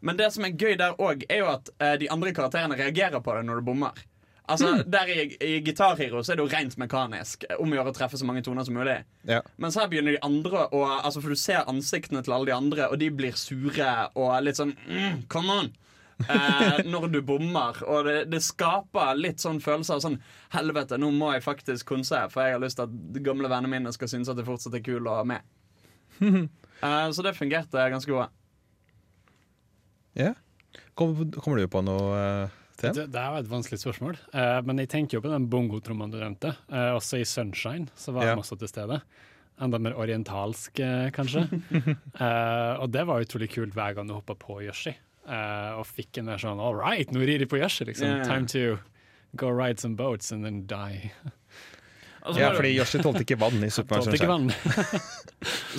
Men det som er gøy der òg, er jo at eh, de andre karakterene reagerer på det når du bommer. Altså, Der i, i Gitarhero så er det jo rent mekanisk. eh, Om å gjøre å treffe så mange toner som mulig. Ja. Mens her begynner de andre å altså, For du ser ansiktene til alle de andre, og de blir sure og litt sånn mm, Come on! eh, når du bommer. Og det, det skaper litt sånn følelse av sånn Helvete, nå må jeg faktisk konse, for jeg har lyst til at de gamle vennene mine skal synes at jeg fortsatt er kul og med. Eh, så det fungerte ganske bra. Ja. Kom, kommer du på noe, uh, Det, det er jo et vanskelig spørsmål, Uh, men jeg tenker jo på den bongotrommen du nevnte. Uh, også i Sunshine så var Ja. de også til stede. Enda mer orientalsk, uh, kanskje. Eh, og det var utrolig kult hver gang du hoppa på Yoshi. eh, og fikk en mer sånn All right, nå rir de på Yoshi, liksom. Ja. Time to go ride some boats and then die. Altså, Ja, fordi Yoshi tålte ikke vann i Super Mario Sunshine.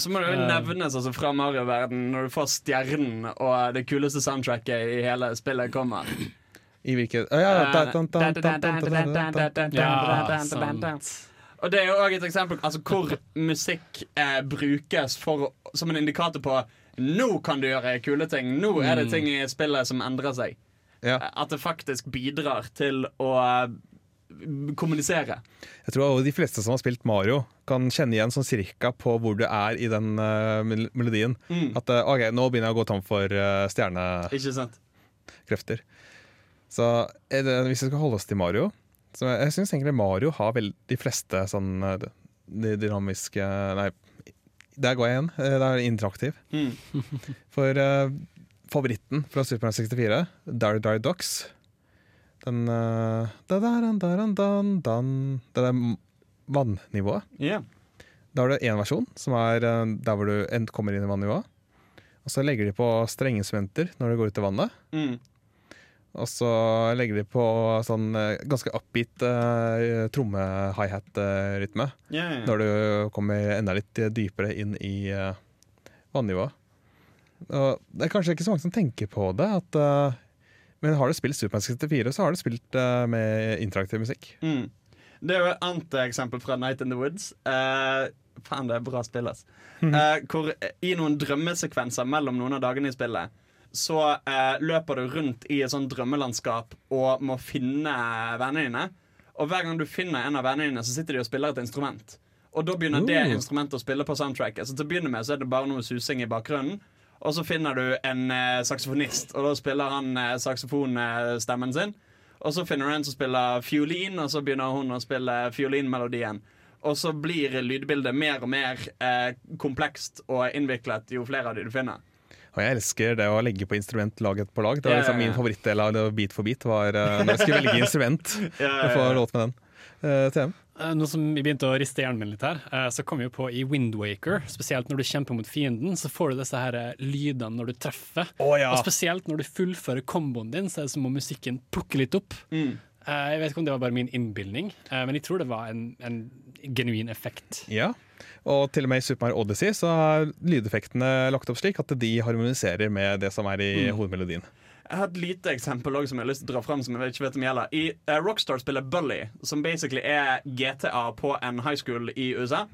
Så må det jo nevnes altså, fra Mario-verden når du får stjernen og det kuleste soundtracket i hele spillet kommer. I hvilket Ja, sant. Og det er jo òg et eksempel altså, hvor musikk eh, brukes for, som en indikator på Nå kan du gjøre kule ting! Nå er det ting i spillet som endrer seg. Ja. At det faktisk bidrar til å kommunisere. Jeg tror de fleste som har spilt Mario, kan kjenne igjen sånn cirka på hvor du er i den uh, melodien. Mm. At OK, nå begynner jeg å gå tom for uh, stjernekrefter. Så det, hvis vi skal holde oss til Mario så Jeg, syns egentlig Mario har vel de fleste sånn eh, de dynamiske Nei, der går jeg igjen. Eh, Det er interaktiv. Mm. For uh, favoritten fra Super Mario 64, Dari Dari Ducks Den uh, da, da, da, da, da, da, Det der vannivået. Ja. Da har du én versjon, som er der hvor du kommer inn i vannivået. Og så legger de på strengeinstrumenter når du går ut i vannet. Mm. Og så legger de på sånn eh, ganske upbeat uh, tromme-high-hat-rytme. Yeah, ja, ja. Når du kommer enda litt eh, dypere inn i uh, vannivået. Og det er kanskje ikke så mange som tenker på det, at, uh, men har du spilt Supermann 64, så har du spilt uh, med interaktiv musikk. Mm. Det er jo et annet eksempel fra Night in the Woods. Uh, faen, det er bra spill, ass. Eh, hvor eh, i noen drømmesekvenser mellom noen av dagene i spillet, så eh, løper du rundt i et sånt drømmelandskap og må finne vennene dine. Og hver gang du finner en av vennene dine, så sitter de og spiller et instrument. Og da begynner det instrumentet å spille på soundtracket. Så til å begynne med så er det bare noe susing i bakgrunnen. Og så finner du en eh, saksofonist, og da spiller han eh, saksofonstemmen sin. Og så finner du en som spiller fiolin, og så begynner hun å spille fiolinmelodien. Og så blir lydbildet mer og mer eh, komplekst og innviklet jo flere av de du finner. Og jeg elsker det å legge på instrument lag på lag. Det var liksom. Min favorittdel av det Beat for beat var eh, når jeg skulle velge instrument. Ja, ja, ja. låt med den. Eh, TM. Eh, Nå som vi begynte å riste hjernen min litt her, så kom vi på i Windwaker, spesielt når du kjemper mot fienden, så får du disse her lydene når du treffer. Oh, ja. Og spesielt når du fullfører komboen din, så er det som om musikken plukker litt opp. Mm. Eh, Jeg vet ikke om det var bare min innbilning, men jeg tror det var en, en genuin effekt. Ja. Og til og med i Super Mario Odyssey så er lydeffektene lagt opp slik at de harmoniserer med det som er i Mm. hovedmelodien. Jeg har et lite eksempel også, som jeg har lyst til å dra fram. Som jeg ikke vet om gjelder I uh, Rockstar spiller Bully, som basically er GTA på en high school i USA.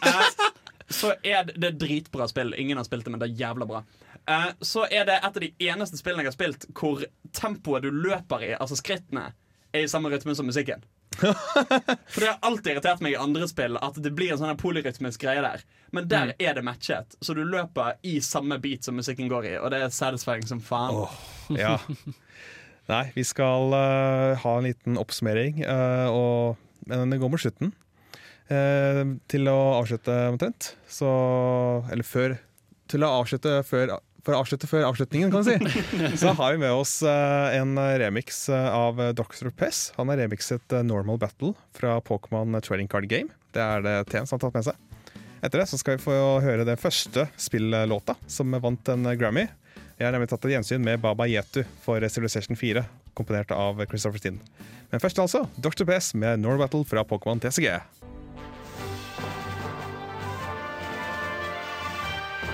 uh, så er det, det er dritbra spill. Ingen har spilt det, men det er jævla bra. Uh, så er det et av de eneste spillene jeg har spilt hvor tempoet du løper i, altså skrittene, er i samme rytme som musikken. For det har alltid irritert meg i andre spill at det blir en sånn polyrytmisk greie der. Men der er det matchet, så du løper i samme beat som musikken går i, og det er satisfying som faen. Ja. Nei, vi skal uh, ha en liten oppsummering, uh, og, men det går mot slutten. Uh, til å avslutte omtrent, så Eller før til å avslutte før for å avslutte før avslutningen, kan man si, så har vi med oss eh, en remix eh, av Dr. Pess. Han har remixet eh, Normal Battle fra Pokémon Trading Card Game. Det er det TM som har tatt med seg. Etter det så skal vi få høre den første spillåta som vant en Grammy. Jeg har nemlig tatt et gjensyn med Baba Yetu for Civilization 4, komponert av Christopher Steen. Men først altså Dr. Pess med Normal Battle fra Pokémon TCG.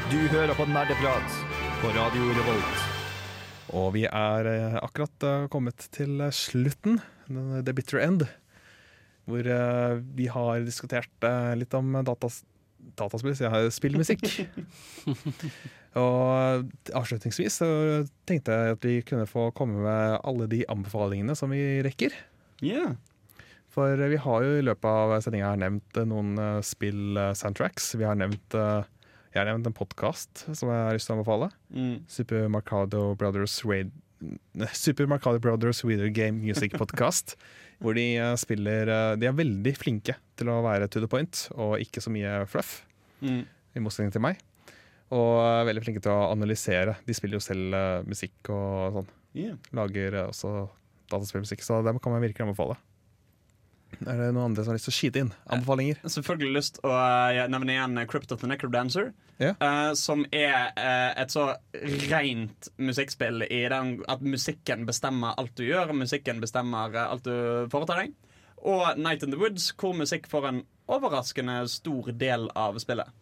Du hører på Nerdeprat på Radio Revolt. Og vi er eh, akkurat eh, kommet til slutten, the bitter end, hvor eh, vi har diskutert eh, litt om datas, dataspill, så jeg har spillmusikk. og avslutningsvis så tenkte jeg at vi kunne få komme med alle de anbefalingene som vi rekker. Yeah. For vi har jo i løpet av sendinga nevnt eh, noen eh, spill-soundtracks. Vi har nevnt eh, jeg har nevnt en podkast som jeg har lyst til å anbefale. Mm. Super Marcado Brothers Raid Super Brothers Video Game Music Podcast. hvor de eh, spiller eh, De er veldig flinke til å være to the point og ikke så mye fluff. Mm. I motsetning til meg. Og er veldig flinke til å analysere. De spiller jo selv eh, musikk og sånn. Yeah. Lager også dataspillmusikk, så dem kan man virkelig anbefale. Er det noen andre som har lyst til å skyte inn anbefalinger? Selvfølgelig lyst å uh, nevne igjen Crypt of the Necrodancer. Yeah. Uh, som er uh, et så rent musikkspill i den at musikken bestemmer alt du gjør. Musikken bestemmer eh, alt du foretar deg. Og Night in the Woods, hvor musikk får en overraskende stor del av spillet.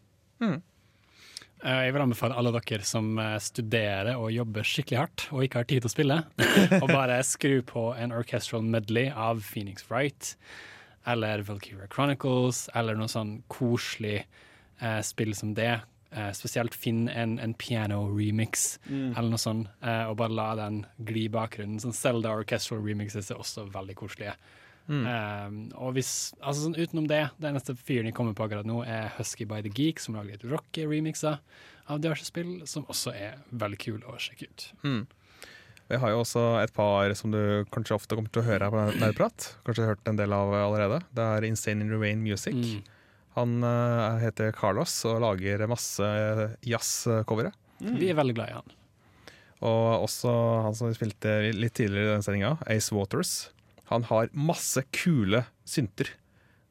Eh, Jeg vil anbefale alle dere som eh, studerer og jobber skikkelig hardt og ikke har tid til å spille, å bare skru på en orchestral medley av Phoenix Wright eller Valkyria Chronicles eller noe sånn koselig eh, spill som det. Eh, spesielt finn en, en piano-remix Mm. eller noe sånt, eh, og bare la den gli i bakgrunnen. Sånn Selda orchestral remixes er også veldig koselige. Mm. Eh, og hvis, altså sånn utenom det, det eneste fyren jeg kommer på akkurat nå, er Husky by the Geek, som lager litt rock-remixer av diverse spill, som også er veldig kule å sjekke ut. Mm. Vi har jo også et par som du kanskje ofte kommer til å høre her på Nerdprat. Kanskje hørt en del av allerede. Det er Insane in the Rain Music. Mm. Han uh, heter Carlos og lager masse jazz-covere. Vi er veldig glad i han. Og også han som vi spilte litt tidligere i den sendinga, Ace Waters. Han har masse kule synter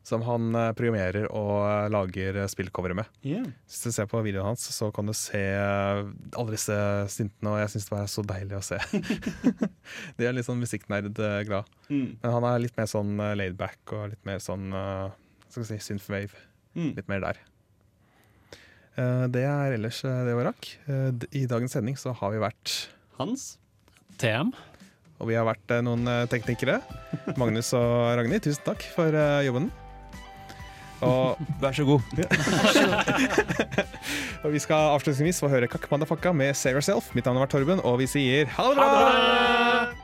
som han eh, programmerer og eh, lager eh, spillcovere med. Yeah. Hvis du ser på videoen hans, så kan du se alle disse syntene, og jeg syns det var så deilig å se. De er litt sånn musikknerd-glad. Mm. Men han er litt mer sånn laidback og litt mer sånn uh, skal vi si, synthwave. Mm. Litt mer der. Eh, det er ellers det vi rakk. I dagens sending så har vi vært Hans. TM. Og vi har vært eh, noen eh, teknikere. Magnus og Ragnhild, tusen takk for eh, jobben. Og Vær så god. og vi skal avslutningsvis få høre Kakk Mandafakka med Save Yourself. Mitt navn har vært Torben, og vi sier ha det bra!